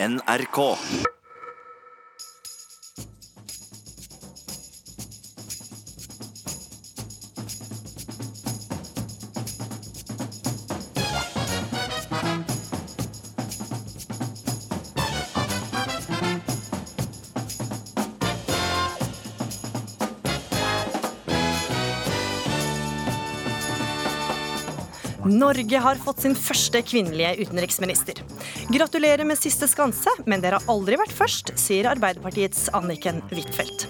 NRK. Norge har fått sin første kvinnelige utenriksminister. Gratulerer med siste skanse, men dere har aldri vært først, sier Arbeiderpartiets Anniken Huitfeldt.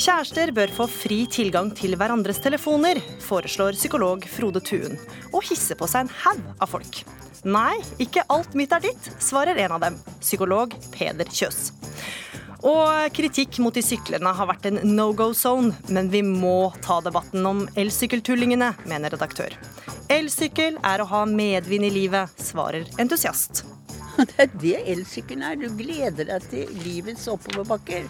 Kjærester bør få fri tilgang til hverandres telefoner, foreslår psykolog Frode Tuen, og hisser på seg en haug av folk. Nei, ikke alt mitt er ditt, svarer en av dem, psykolog Peder Kjøs. Og kritikk mot de syklene har vært en no go zone, men vi må ta debatten om elsykkeltullingene, mener redaktør. Elsykkel er å ha medvind i livet, svarer entusiast. Det er det elsykkelen er. Du gleder deg til livets oppoverbakker.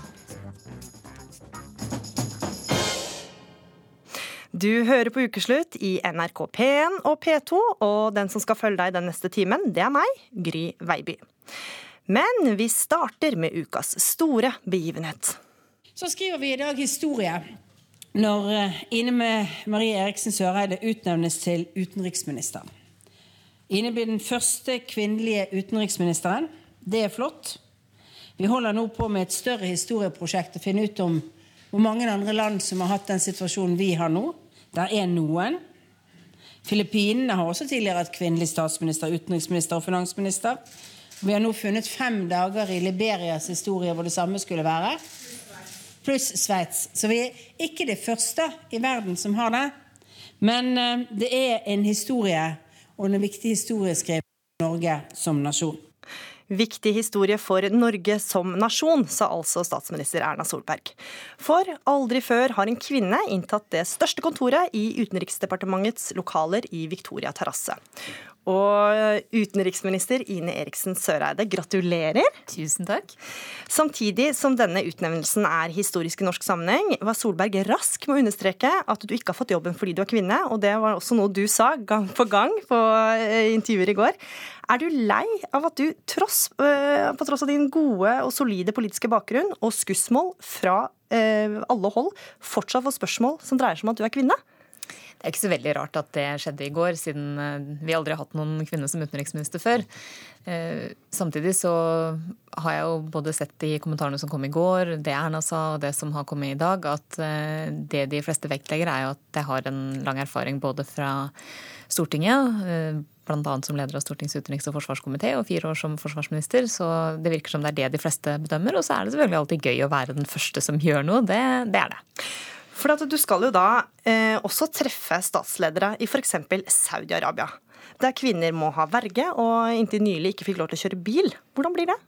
Du hører på Ukeslutt i NRK P1 og P2, og den som skal følge deg den neste timen, det er meg, Gry Veiby. Men vi starter med ukas store begivenhet. Så skriver vi i dag historie når eh, Ine Marie Eriksen Søreide utnevnes til utenriksminister. Ine blir den første kvinnelige utenriksministeren. Det er flott. Vi holder nå på med et større historieprosjekt å finne ut om hvor mange andre land som har hatt den situasjonen vi har nå. Der er noen. Filippinene har også tidligere hatt kvinnelig statsminister, utenriksminister og finansminister. Vi har nå funnet fem dager i Liberias historie hvor det samme skulle være. Pluss Sveits. Så vi er ikke det første i verden som har det. Men eh, det er en historie, og en viktig historieskriving for Norge som nasjon. Viktig historie for Norge som nasjon, sa altså statsminister Erna Solberg. For aldri før har en kvinne inntatt det største kontoret i Utenriksdepartementets lokaler i Victoria terrasse. Og utenriksminister Ine Eriksen Søreide, gratulerer. Tusen takk. Samtidig som denne utnevnelsen er historisk i norsk sammenheng, var Solberg rask med å understreke at du ikke har fått jobben fordi du er kvinne, og det var også noe du sa gang på gang på eh, intervjuer i går. Er du lei av at du, tross, eh, på tross av din gode og solide politiske bakgrunn og skussmål fra eh, alle hold, fortsatt får spørsmål som dreier seg om at du er kvinne? Det er ikke så veldig rart at det skjedde i går, siden eh, vi aldri har hatt noen kvinne som utenriksminister før. Eh, samtidig så har jeg jo både sett de kommentarene som kom i går, det Erna sa og det som har kommet i dag, at eh, det de fleste vektlegger er jo at jeg har en lang erfaring både fra Stortinget, bl.a. som leder av Stortingets utenriks- og forsvarskomité og fire år som forsvarsminister, så det virker som det er det de fleste bedømmer. Og så er det selvfølgelig alltid gøy å være den første som gjør noe. Det, det er det. For du skal jo da eh, også treffe statsledere i f.eks. Saudi-Arabia. Der kvinner må ha verge og inntil nylig ikke fikk lov til å kjøre bil. Hvordan blir det?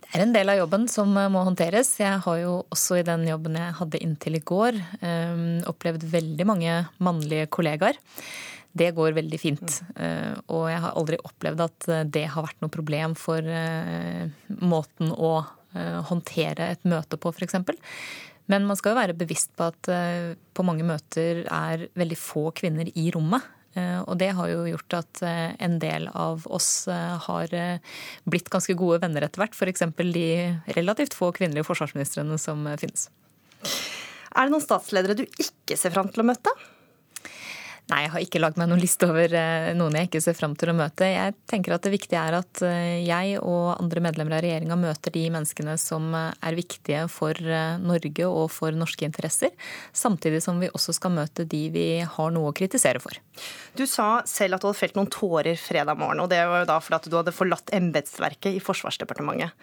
Det er en del av jobben som må håndteres. Jeg har jo også i den jobben jeg hadde inntil i går, eh, opplevd veldig mange mannlige kollegaer. Det går veldig fint. Eh, og jeg har aldri opplevd at det har vært noe problem for eh, måten å eh, håndtere et møte på, f.eks. Men man skal jo være bevisst på at eh, på mange møter er veldig få kvinner i rommet. Eh, og det har jo gjort at eh, en del av oss har blitt ganske gode venner etter hvert. F.eks. de relativt få kvinnelige forsvarsministrene som finnes. Er det noen statsledere du ikke ser fram til å møte? Nei, jeg har ikke lagd meg noen liste over eh, noen jeg ikke ser fram til å møte. Jeg tenker at det viktige er at eh, jeg og andre medlemmer av regjeringa møter de menneskene som eh, er viktige for Norge og for norske interesser, samtidig som vi også skal møte de vi har noe å kritisere for. Du sa selv at du hadde felt noen tårer fredag morgen, og det var jo da fordi at du hadde forlatt embetsverket i Forsvarsdepartementet.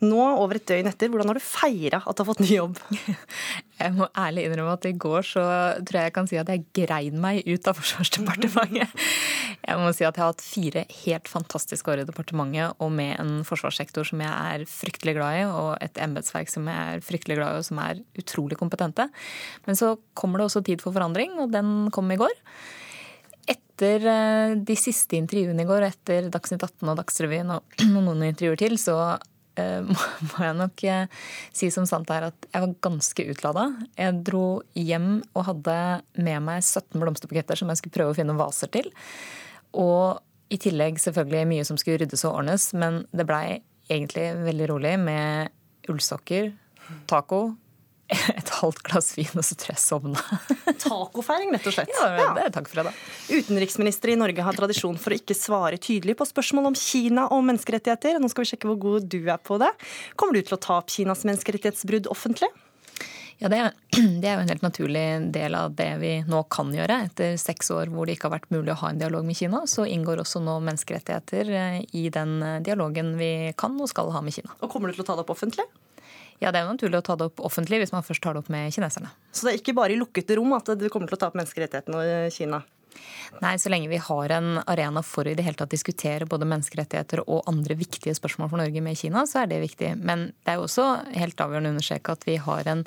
Nå, over et døgn etter, hvordan har du feira at du har fått ny jobb? Jeg må ærlig innrømme at i går så tror jeg jeg kan si at jeg grein meg ut av Forsvarsdepartementet. Jeg må si at jeg har hatt fire helt fantastiske år i departementet, og med en forsvarssektor som jeg er fryktelig glad i, og et embetsverk som jeg er fryktelig glad i, og som er utrolig kompetente. Men så kommer det også tid for forandring, og den kom i går. Etter eh, de siste intervjuene i går, etter Dagsnytt 18 og Dagsrevyen og noen intervjuer til, så Eh, må jeg nok eh, si som sant er at jeg var ganske utlada. Jeg dro hjem og hadde med meg 17 blomsterbuketter som jeg skulle prøve å finne vaser til. Og i tillegg selvfølgelig mye som skulle ryddes og ordnes, men det blei egentlig veldig rolig med ullsokker, taco, et halvt glass vin, og så tror jeg sovna. Tacofeiring, rett og slett. Ja, det er takk for det, da. Utenriksminister i Norge har tradisjon for å ikke svare tydelig på spørsmål om Kina og menneskerettigheter. Nå skal vi sjekke hvor god du er på det. Kommer du til å ta opp Kinas menneskerettighetsbrudd offentlig? Ja, det det er, jo en helt naturlig del av det vi nå kan gjøre. Etter seks år hvor det ikke har vært mulig å ha en dialog med Kina, så inngår også nå menneskerettigheter eh, i den eh, dialogen vi kan og skal ha med Kina. Og Kommer du til å ta det opp offentlig? Ja, Det er jo naturlig å ta det opp offentlig hvis man først tar det opp med kineserne. Så det er ikke bare i lukkede rom at du kommer til å ta opp menneskerettighetene i Kina? Nei, så lenge vi har en arena for å i det hele tatt diskutere både menneskerettigheter og andre viktige spørsmål for Norge med Kina, så er det viktig. Men det er jo også helt avgjørende å understreke at vi har en,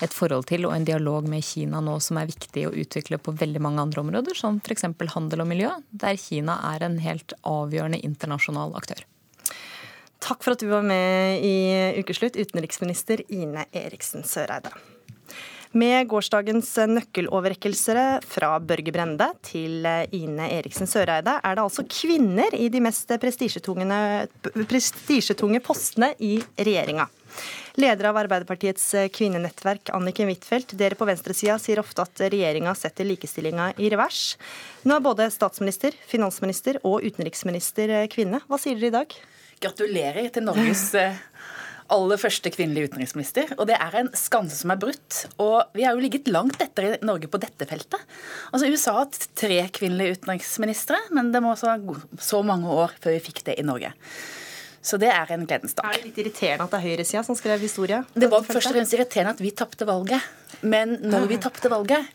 et forhold til og en dialog med Kina nå som er viktig å utvikle på veldig mange andre områder, som f.eks. handel og miljø, der Kina er en helt avgjørende internasjonal aktør. Takk for at du var med i Ukeslutt, utenriksminister Ine Eriksen Søreide. Med gårsdagens nøkkeloverrekkelsere fra Børge Brende til Ine Eriksen Søreide er det altså kvinner i de mest prestisjetunge postene i regjeringa. Leder av Arbeiderpartiets kvinnenettverk, Anniken Huitfeldt, dere på venstresida sier ofte at regjeringa setter likestillinga i revers. Nå er både statsminister, finansminister og utenriksminister kvinne. Hva sier dere i dag? Gratulerer til Norges eh, aller første kvinnelige utenriksminister. Og det er en skanse som er brutt. Og vi har jo ligget langt etter i Norge på dette feltet. Altså USA har hatt tre kvinnelige utenriksministre, men det må også gå så mange år før vi fikk det i Norge. Så det er en gledens dag. Er det litt irriterende at det er høyresida som skrev historie? Det var først og fremst irriterende at vi tapte valget. Men når vi tapte valget,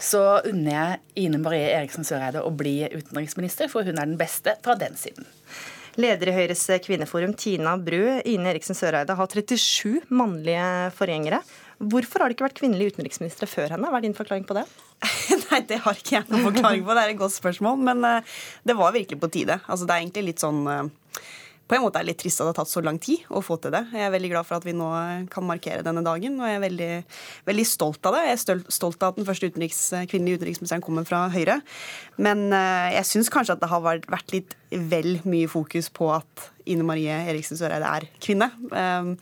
så unner jeg Ine Marie Eriksen Søreide å bli utenriksminister, for hun er den beste fra den siden. Leder i Høyres kvinneforum, Tina Bru, Ine Eriksen Søreide har 37 mannlige forgjengere. Hvorfor har det ikke vært kvinnelige utenriksministre før henne? Hva er din forklaring på det? Nei, det har ikke jeg noen forklaring på. Det er et godt spørsmål. Men uh, det var virkelig på tide. Altså, det er egentlig litt sånn uh, på en måte er det litt trist at det har tatt så lang tid å få til det. Jeg er veldig glad for at vi nå kan markere denne dagen, og jeg er veldig, veldig stolt av det. Jeg er stolt av at den første utenriks, kvinnelige utenriksministeren kommer fra Høyre. Men jeg syns kanskje at det har vært litt vel mye fokus på at Ine Marie Eriksen Søreide er kvinne. Um,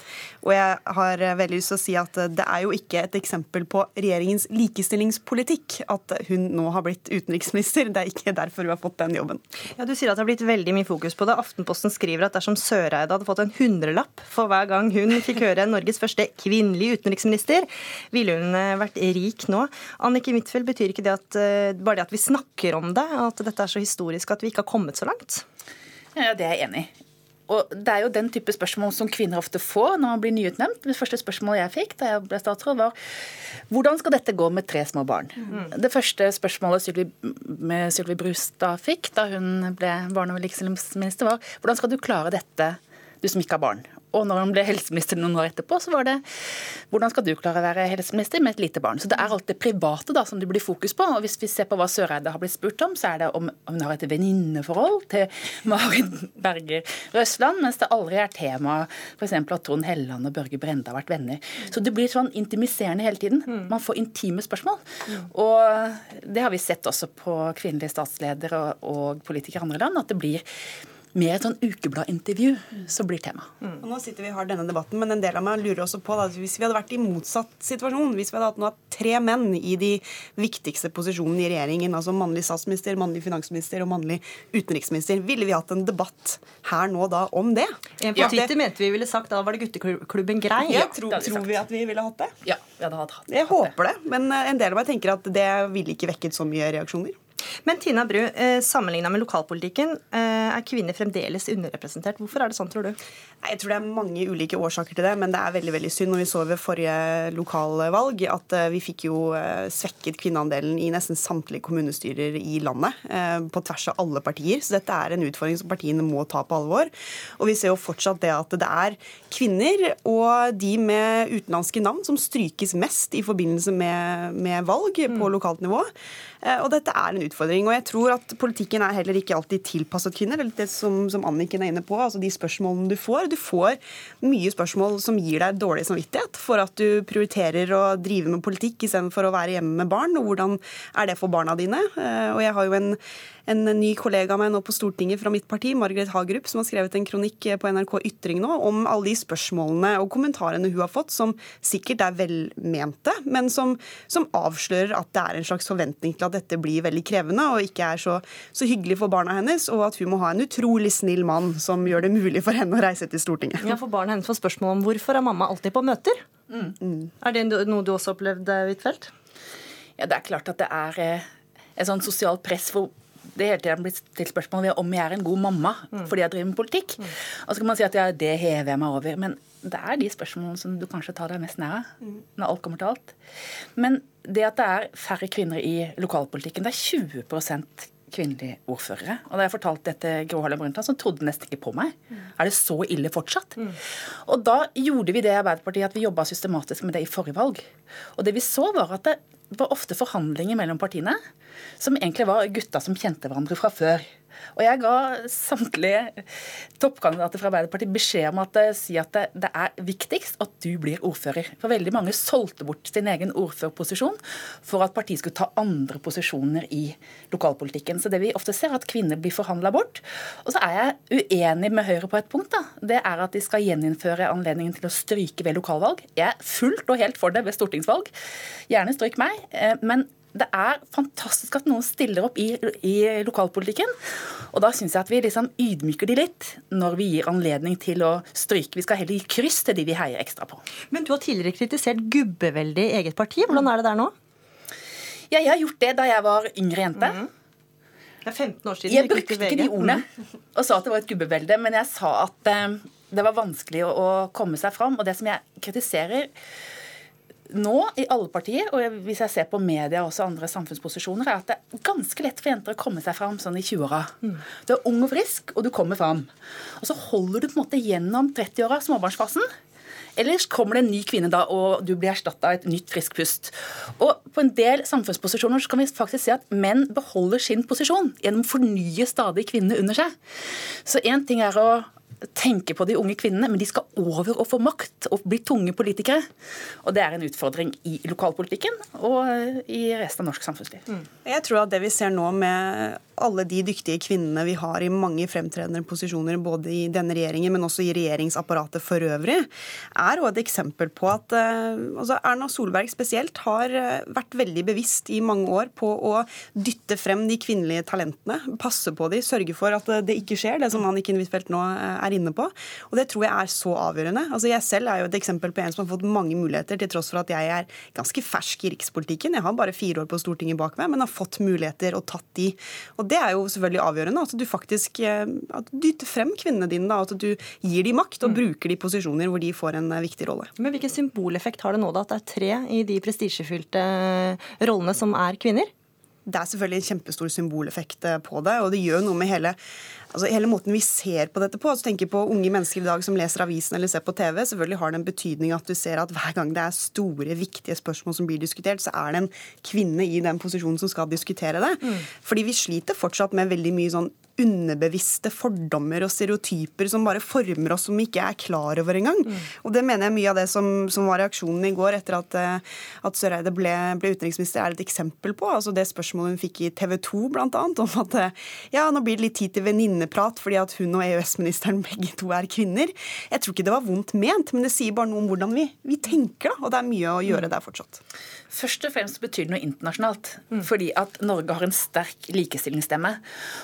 og jeg har veldig lyst til å si at det er jo ikke et eksempel på regjeringens likestillingspolitikk at hun nå har blitt utenriksminister. Det er ikke derfor hun har fått den jobben. Ja, Du sier at det har blitt veldig mye fokus på det. Aftenposten skriver at dersom Søreide hadde fått en hundrelapp for hver gang hun fikk høre Norges første kvinnelige utenriksminister, ville hun eh, vært rik nå. Annike Huitfeldt, betyr ikke det at eh, bare det at vi snakker om det, at dette er så historisk at vi ikke har kommet så langt? Ja, Det er jeg enig i. Og Det er jo den type spørsmål som kvinner ofte får når man blir nyutnevnt. Det første spørsmålet jeg fikk da jeg ble statsråd, var hvordan skal dette gå med tre små barn? Mm. Det første spørsmålet Sylvi, Sylvi Brustad fikk da hun ble barne- og likestillingsminister, var hvordan skal du klare dette, du som ikke har barn? Og når han ble helseminister noen år etterpå, så var det hvordan skal du klare å være helseminister med et lite barn? Så det er alt det private da som det blir fokus på. Og hvis vi ser på hva Søreide har blitt spurt om, så er det om hun har et venninneforhold til Marit Berger Røsland, mens det aldri er tema f.eks. at Trond Helleland og Børge Brende har vært venner. Så det blir sånn intimiserende hele tiden. Man får intime spørsmål. Og det har vi sett også på kvinnelige statsledere og politikere i andre land, at det blir mer et sånn ukebladintervju som blir tema. Mm. Og nå sitter vi og har denne debatten, men en del av meg lurer også på da, hvis vi hadde vært i motsatt situasjon, hvis vi hadde hatt nå tre menn i de viktigste posisjonene i regjeringen, altså mannlig statsminister, mannlig finansminister og mannlig utenriksminister, ville vi hatt en debatt her nå da om det? En på Twitter mente vi ville sagt da var det gutteklubben grei. Ja, tro, tror vi at vi ville hatt det? Ja, vi hadde hatt, hatt Jeg håper det, men eh, en del av meg tenker at det ville ikke vekket så mye reaksjoner. Men Tina Bru, eh, sammenligna med lokalpolitikken, eh, er kvinner fremdeles underrepresentert. Hvorfor er det sånn, tror du? Jeg tror det er mange ulike årsaker til det, men det er veldig veldig synd. når vi så ved forrige lokalvalg at eh, vi fikk jo svekket kvinneandelen i nesten samtlige kommunestyrer i landet. På tvers av alle partier. Så dette er en utfordring som partiene må ta på alvor. Og vi ser jo fortsatt det at det er kvinner og de med utenlandske navn som strykes mest i forbindelse med, med valg på mm. lokalt nivå. Og dette er en utfordring. Og jeg tror at politikken er heller ikke alltid tilpasset kvinner. Det, det som, som Anniken er inne på, altså de spørsmålene du får. Du får mye spørsmål som gir deg dårlig samvittighet for at du prioriterer å drive med politikk istedenfor å være hjemme med barn. Og hvordan er det for barna dine? Eh, og jeg har jo en en ny kollega av meg nå på Stortinget fra mitt parti, Margaret Hagerup, som har skrevet en kronikk på NRK Ytring nå om alle de spørsmålene og kommentarene hun har fått, som sikkert er velmente, men som, som avslører at det er en slags forventning til at dette blir veldig krevende og ikke er så, så hyggelig for barna hennes, og at hun må ha en utrolig snill mann som gjør det mulig for henne å reise til Stortinget. Ja, for Barna hennes får spørsmål om hvorfor er mamma alltid på møter. Mm. Er det noe du også opplevde, Huitfeldt? Ja, det er klart at det er eh, et sånn sosialt press for det hele tiden blir stilt spørsmål ved om jeg er en god mamma mm. fordi jeg driver med politikk. Mm. Og så kan man si at ja, det hever jeg meg over. Men det er de spørsmålene som du kanskje tar deg mest nær av. Mm. Når alt kommer til alt. Men det at det er færre kvinner i lokalpolitikken, det er 20% kvinnelige ordførere. Og da jeg fortalte dette Gro Harlem Brundtland, så trodde nesten ikke på meg. Mm. Er det så ille fortsatt? Mm. Og da gjorde vi det i Arbeiderpartiet at vi jobba systematisk med det i forrige valg. Og det vi så, var at det var ofte forhandlinger mellom partiene som egentlig var gutta som kjente hverandre fra før. Og jeg ga samtlige toppkandidater fra Arbeiderpartiet beskjed om at eh, si at det, det, er viktigst at du blir ordfører. For veldig mange solgte bort sin egen ordførerposisjon for at partiet skulle ta andre posisjoner i lokalpolitikken. Så det vi ofte ser, er at kvinner blir forhandla bort. Og så er jeg uenig med Høyre på et punkt. da. Det er at de skal gjeninnføre anledningen til å stryke ved lokalvalg. Jeg er fullt og helt for det ved stortingsvalg. Gjerne stryk meg. Eh, men det er fantastisk at noen stiller opp i, i lokalpolitikken. Og da syns jeg at vi liksom ydmyker de litt når vi gir anledning til å stryke. Vi skal heller gi kryss til de vi heier ekstra på. Men du har tidligere kritisert gubbeveldet i eget parti. Hvordan er det der nå? Ja, jeg har gjort det da jeg var yngre jente. Mm. Det er 15 år siden Jeg brukte ikke de ordene og sa at det var et gubbevelde, men jeg sa at eh, det var vanskelig å komme seg fram. Og det som jeg kritiserer nå i alle partier, og hvis jeg ser på media og også andre samfunnsposisjoner, er at det er ganske lett for jenter å komme seg fram sånn i 20-åra. Mm. Du er ung og frisk, og du kommer fram. Og så holder du på en måte gjennom 30-åra, småbarnsfasen. Ellers kommer det en ny kvinne da, og du blir erstatta av et nytt frisk pust. Og på en del samfunnsposisjoner så kan vi faktisk se at menn beholder sin posisjon gjennom å fornye stadig kvinnene under seg. Så én ting er å tenke på de unge kvinnene, men de skal over og få makt og bli tunge politikere. Og det er en utfordring i lokalpolitikken og i resten av norsk samfunnsliv. Mm. Jeg tror at det vi ser nå med alle de dyktige kvinnene vi har i mange fremtredende posisjoner, både i denne regjeringen, men også i regjeringsapparatet for øvrig, er et eksempel på at uh, altså Erna Solberg spesielt har uh, vært veldig bevisst i mange år på å dytte frem de kvinnelige talentene, passe på de, sørge for at det ikke skjer, det som Anniken Huitfeldt nå er inne på. Og det tror jeg er så avgjørende. Altså Jeg selv er jo et eksempel på en som har fått mange muligheter, til tross for at jeg er ganske fersk i rikspolitikken. Jeg har bare fire år på Stortinget bak meg, men har fått muligheter og tatt de. Og det er jo selvfølgelig avgjørende. At du faktisk eh, at du dytter frem kvinnene dine. Da, at du gir dem makt og mm. bruker de posisjoner hvor de får en eh, viktig rolle. Men Hvilken symboleffekt har det nå da at det er tre i de prestisjefylte eh, rollene som er kvinner? Det er selvfølgelig en kjempestor symboleffekt på det, og det gjør noe med hele altså hele måten vi ser på dette på. altså tenker på Unge mennesker i dag som leser avisen eller ser på TV. Selvfølgelig har det en betydning at du ser at hver gang det er store, viktige spørsmål som blir diskutert, så er det en kvinne i den posisjonen som skal diskutere det. Mm. Fordi vi sliter fortsatt med veldig mye sånn underbevisste fordommer og stereotyper som bare former oss som vi ikke er klar over engang. Mm. Og det mener jeg mye av det som, som var reaksjonen i går etter at, eh, at Søreide ble, ble, utenriksminister, er et eksempel på. Altså det spørsmålet hun fikk i TV 2 bl.a. om at eh, ja, nå blir det litt tid til venninneprat fordi at hun og EØS-ministeren begge to er kvinner. Jeg tror ikke det var vondt ment, men det sier bare noe om hvordan vi, vi tenker, da. Og det er mye å gjøre der fortsatt. Først og fremst betyr det noe internasjonalt. Mm. Fordi at Norge har en sterk likestillingsstemme.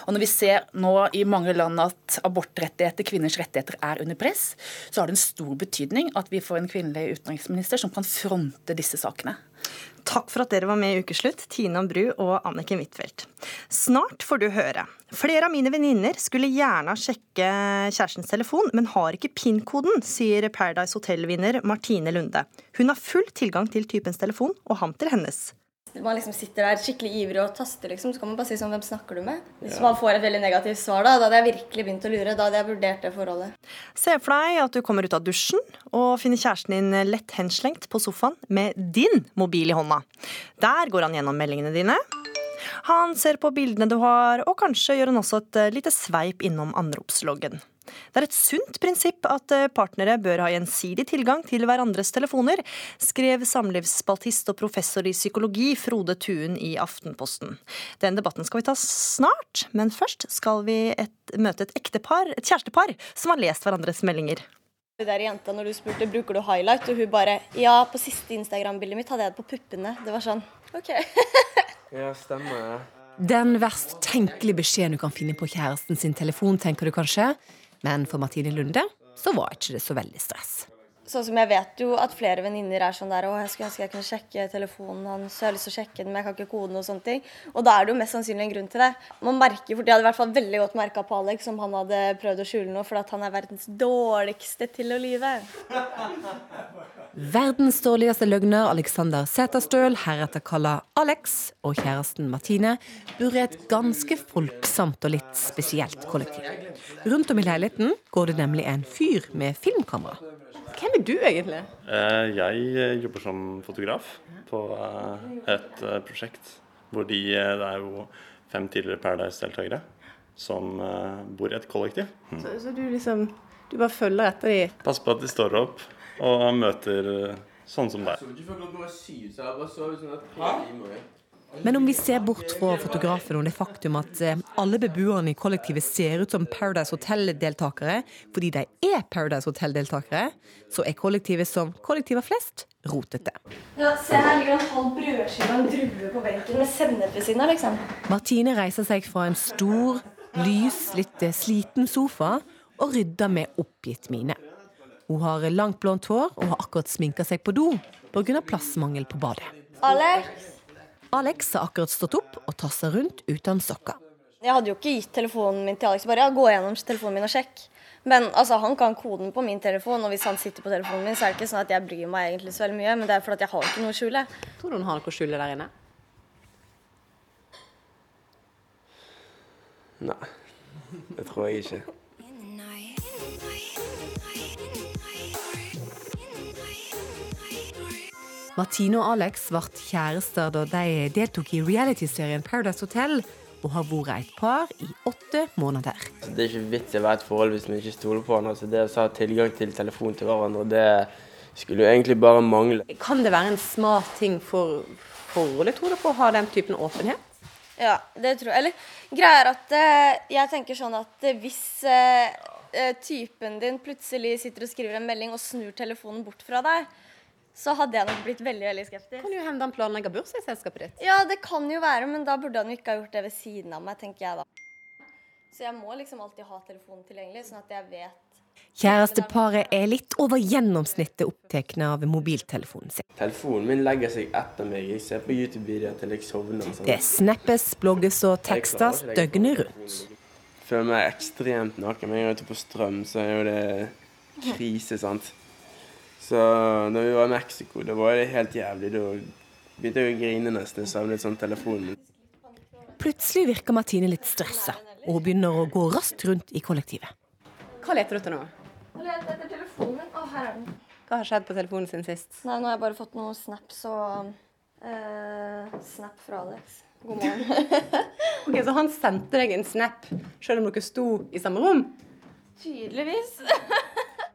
Og når vi ser nå i mange land at abortrettigheter, kvinners rettigheter, er under press, så har det en stor betydning at vi får en kvinnelig utenriksminister som kan fronte disse sakene. Takk for at dere var med i Ukeslutt, Tina Bru og Anniken Huitfeldt. Snart får du høre. Flere av mine venninner skulle gjerne sjekke kjærestens telefon, men har ikke PIN-koden, sier Paradise Hotel-vinner Martine Lunde. Hun har full tilgang til typens telefon, og han til hennes man liksom sitter der skikkelig ivrig og taster, liksom, så kan man bare si sånn Hvem snakker du med? Hvis ja. man får et veldig negativt svar, da, da hadde jeg virkelig begynt å lure. Da hadde jeg vurdert det forholdet. Se for deg at du kommer ut av dusjen og finner kjæresten din lett henslengt på sofaen med din mobil i hånda. Der går han gjennom meldingene dine. Han ser på bildene du har, og kanskje gjør han også et lite sveip innom anropsloggen. Det er et sunt prinsipp at eh, partnere bør ha gjensidig tilgang til hverandres telefoner, skrev samlivsspaltist og professor i psykologi Frode Tuen i Aftenposten. Den debatten skal vi ta snart, men først skal vi et, møte et ektepar, et kjærestepar, som har lest hverandres meldinger. Det der jenta når du spurte bruker du highlight, og hun bare Ja, på siste Instagram-bildet mitt hadde jeg det på puppene. Det var sånn OK. ja, stemmer. Den verst tenkelige beskjeden du kan finne på kjæresten sin telefon, tenker du kanskje. Men for Martine Lunde så var ikke det så veldig stress. Sånn som Jeg vet jo at flere venninner er sånn der Å, jeg skulle ønske jeg kunne sjekke telefonen hans, jeg har lyst til å sjekke den, men jeg kan ikke koden og sånne ting. Og da er det jo mest sannsynlig en grunn til det. Man merker, for De hadde i hvert fall veldig godt merka på Alex om han hadde prøvd å skjule noe, for at han er verdens dårligste til å lyve. Verdens dårligste løgner Alexander Sæterstøl, heretter kalla Alex, og kjæresten Martine bor i et ganske folksomt og litt spesielt kollektiv. Rundt om i leiligheten går det nemlig en fyr med filmkamera. Hvem er du egentlig? Eh, jeg jobber som fotograf på eh, et eh, prosjekt hvor de Det er jo fem tidligere Paradise-deltakere som bor i et kollektiv. Mm. Så, så, du liksom Du bare følger etter de Passer på at de står opp og møter sånn som deg. Men om vi ser bort fra fotografen og det faktum at eh, alle beboerne i kollektivet ser ut som Paradise Hotel-deltakere fordi de er Paradise Hotel-deltakere, så er kollektivet som kollektiver flest rotete. Ja, se her ligger en halv brødskive og en drue på benken med sennep ved siden av, liksom. Martine reiser seg fra en stor, lys, litt eh, sliten sofa og rydder med oppgitt mine. Hun har langt blondt hår og har akkurat sminka seg på do pga. plassmangel på badet. Alex? Alex har akkurat stått opp og tasser rundt uten sokker. Jeg hadde jo ikke gitt telefonen min til Alex. Bare ja, gå gjennom telefonen min og sjekk. Men altså, han kan koden på min telefon, og hvis han sitter på telefonen min, så er det ikke sånn at jeg bryr meg egentlig så veldig mye. Men det er fordi jeg har ikke noe å skjule. Tror du hun har noe å skjule der inne? Nei, det tror jeg ikke. Martine og Alex ble kjærester da de deltok i realityserien Paradise Hotel og har vært et par i åtte måneder. Det er ikke vits i å være et forhold hvis vi ikke stoler på hverandre. det å ha tilgang til telefon til hverandre, det skulle jo egentlig bare mangle. Kan det være en smart ting for forholdet, tror du, på å ha den typen åpenhet? Ja, det tror jeg. Eller greia er at uh, jeg tenker sånn at uh, hvis uh, typen din plutselig sitter og skriver en melding og snur telefonen bort fra deg, så hadde jeg nok blitt veldig veldig skeptisk. Kan jo hende han planlegger bursdag i selskapet ditt. Ja, det kan jo være, men da burde han jo ikke ha gjort det ved siden av meg, tenker jeg da. Så jeg må liksom alltid ha telefonen tilgjengelig, sånn at jeg vet Kjæresteparet er litt over gjennomsnittet opptatt av mobiltelefonen sin. Telefonen min legger seg etter meg. Jeg ser på YouTube-videoer til jeg sovner. Sånn. Det snappes, blogges og tekstes døgnet rundt. Jeg føler meg ekstremt naken. Men jeg er ute på strøm, så er jo det krise, sant. Så når vi var i Mexico, da var det helt jævlig. Da begynte jeg å grine nesten. Jeg savnet sånn telefonen. Plutselig virker Martine litt stressa, og hun begynner å gå raskt rundt i kollektivet. Hva leter du etter nå? Jeg leter etter telefonen min. Å, her er den. Hva har skjedd på telefonen sin sist? Nei, Nå har jeg bare fått noen snaps og uh, Snap fra Alex. God morgen. ok, Så han sendte deg en snap selv om dere sto i samme rom? Tydeligvis.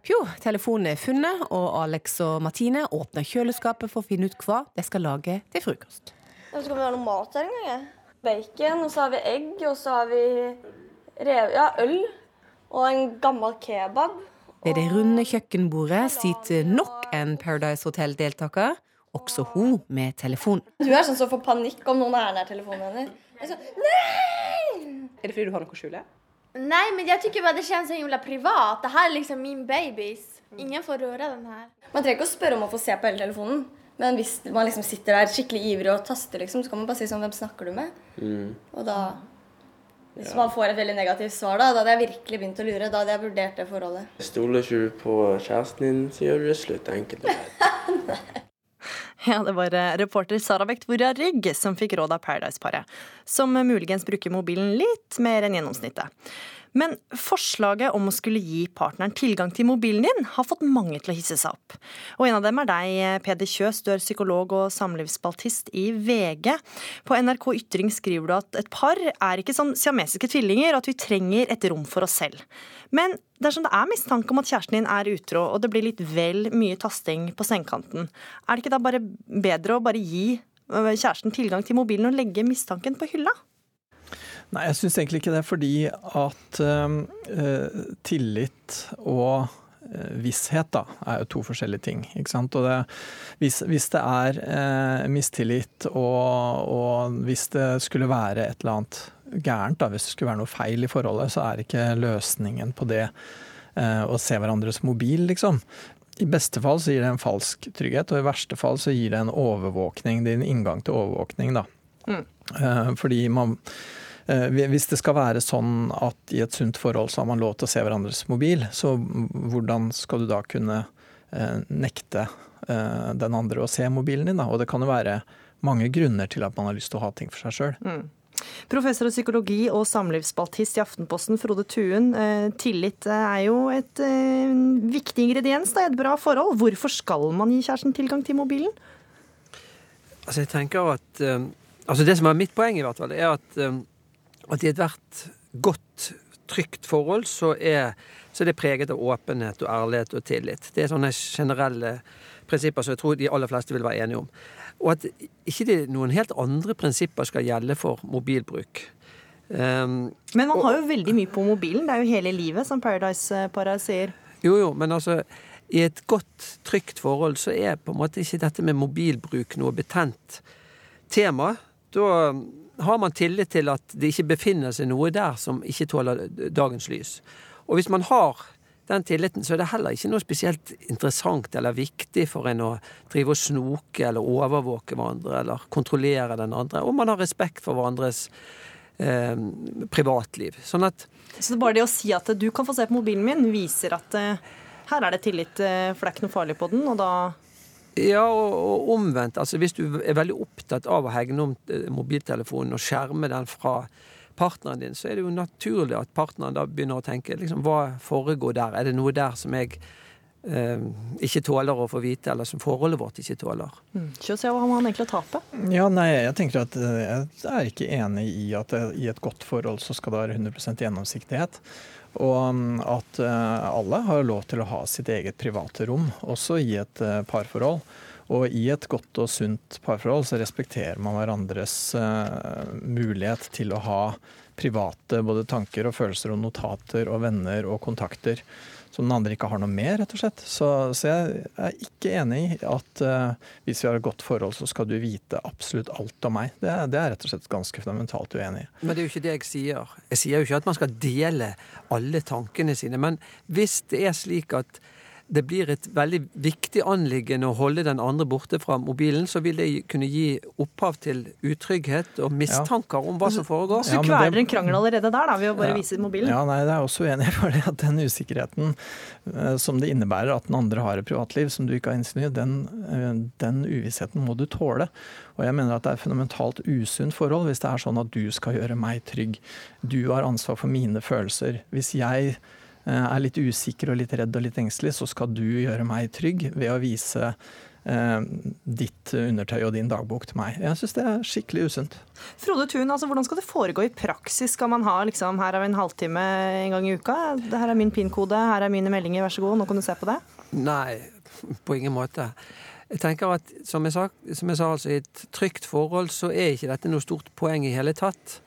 Jo, telefonen er funnet, og Alex og Martine åpner kjøleskapet for å finne ut hva de skal lage til frokost. Ja, skal vi ha noe mat her en gang? Bacon, og så har vi egg, og så har vi rev, ja, øl. Og en gammel kebab. Ved det runde kjøkkenbordet sitter nok en Paradise Hotel-deltaker, også hun med telefon. Du er sånn som får panikk om noen er nær telefonen hennes. Sånn, Nei! Er det fordi du har noe å skjule? Nej, men jag tycker bara det känns så himla privat. Det här är liksom min babys. Ingen får röra den her. Man trenger ikke å spørre om å få se på hele telefonen. Men hvis man liksom sitter der skikkelig ivrig og taster, liksom, så kan man bare si sånn Hvem snakker du med? Mm. Og da Hvis ja. man får et veldig negativt svar, da, da hadde jeg virkelig begynt å lure. Da hadde jeg vurdert det forholdet. Stoler ikke du på kjæresten din, så gjør du det slutt. Enkelt og greit. Ja, det var eh, reporter Sara Vektvora Rygg som fikk råd av Paradise-paret, som muligens bruker mobilen litt mer enn gjennomsnittet. Men forslaget om å skulle gi partneren tilgang til mobilen din, har fått mange til å hisse seg opp. Og en av dem er deg, Peder Kjøs, du er psykolog og samlivsspaltist i VG. På NRK Ytring skriver du at et par er ikke som siamesiske tvillinger, og at vi trenger et rom for oss selv. Men dersom det er mistanke om at kjæresten din er utro, og det blir litt vel mye tasting på sengekanten, er det ikke da bare bedre å bare gi kjæresten tilgang til mobilen og legge mistanken på hylla? Nei, jeg syns egentlig ikke det, fordi at uh, tillit og uh, visshet da, er jo to forskjellige ting. ikke sant? Og det, hvis, hvis, det er uh, mistillit og, og, hvis det skulle være et eller annet gærent, da, hvis det skulle være noe feil i forholdet, så er ikke løsningen på det å se hverandres mobil, liksom. I beste fall så gir det en falsk trygghet, og i verste fall så gir det en overvåkning. Det er en inngang til overvåkning, da. Mm. Fordi man hvis det skal være sånn at i et sunt forhold så har man lov til å se hverandres mobil, så hvordan skal du da kunne eh, nekte eh, den andre å se mobilen din? Da? Og det kan jo være mange grunner til at man har lyst til å ha ting for seg sjøl. Mm. Professor i psykologi og samlivsbaltist i Aftenposten, Frode Tuen. Tillit er jo et viktig ingrediens i et bra forhold. Hvorfor skal man gi kjæresten tilgang til mobilen? Altså jeg tenker at, altså Det som er mitt poeng, i hvert fall, er at at i ethvert godt, trygt forhold så er, så er det preget av åpenhet og ærlighet og tillit. Det er sånne generelle prinsipper som jeg tror de aller fleste vil være enige om. Og at ikke det noen helt andre prinsipper skal gjelde for mobilbruk. Um, men man har jo veldig mye på mobilen. Det er jo hele livet, som Paradise-paret sier. Jo, jo, men altså i et godt, trygt forhold så er på en måte ikke dette med mobilbruk noe betent tema. Da har man tillit til at det ikke befinner seg noe der som ikke tåler dagens lys. Og hvis man har den tilliten, så er det heller ikke noe spesielt interessant eller viktig for en å drive og snoke eller overvåke hverandre eller kontrollere den andre. Og man har respekt for hverandres eh, privatliv. Sånn at Så bare det å si at du kan få se på mobilen min, viser at eh, her er det tillit, eh, for det er ikke noe farlig på den, og da ja, og, omvendt. Altså Hvis du er veldig opptatt av å hegne om eh, mobiltelefonen og skjerme den fra partneren din, så er det jo naturlig at partneren da begynner å tenke liksom, hva foregår der? Er det noe der som jeg eh, ikke tåler å få vite, eller som forholdet vårt ikke tåler? Mm. se hva han egentlig taper. tape? Ja, nei, Jeg tenker at eh, jeg er ikke enig i at i et godt forhold så skal det være 100% gjennomsiktighet. Og um, at uh, alle har lov til å ha sitt eget private rom, også i et uh, parforhold. Og i et godt og sunt parforhold så respekterer man hverandres uh, mulighet til å ha private både tanker og følelser og notater og venner og kontakter som den andre ikke har noe med, rett og slett. Så, så jeg er ikke enig i at uh, hvis vi har et godt forhold, så skal du vite absolutt alt om meg. Det, det er rett og slett ganske fundamentalt uenig i. Men det er jo ikke det jeg sier. Jeg sier jo ikke at man skal dele alle tankene sine. Men hvis det er slik at det blir et veldig viktig anliggende å holde den andre borte fra mobilen, så vil det kunne gi opphav til utrygghet og mistanker ja. om hva som foregår. Så du kveler en krangel allerede der, da, ved å bare ja. vise mobilen? Ja, nei, det er også uenig i. at Den usikkerheten uh, som det innebærer at den andre har et privatliv som du ikke har innsyn i, den, uh, den uvissheten må du tåle. Og jeg mener at det er et fundamentalt usunt forhold hvis det er sånn at du skal gjøre meg trygg. Du har ansvar for mine følelser. Hvis jeg Eh, er litt usikker og litt redd og litt engstelig, så skal du gjøre meg trygg ved å vise eh, ditt undertøy og din dagbok til meg. Jeg syns det er skikkelig usunt. Frode Thun, altså, hvordan skal det foregå i praksis? Skal man ha liksom, her er vi en halvtime en gang i uka? Her er min PIN-kode, her er mine meldinger, vær så god, nå kan du se på det? Nei, på ingen måte. Jeg tenker at, Som jeg sa, som jeg sa altså, i et trygt forhold så er ikke dette noe stort poeng i hele tatt.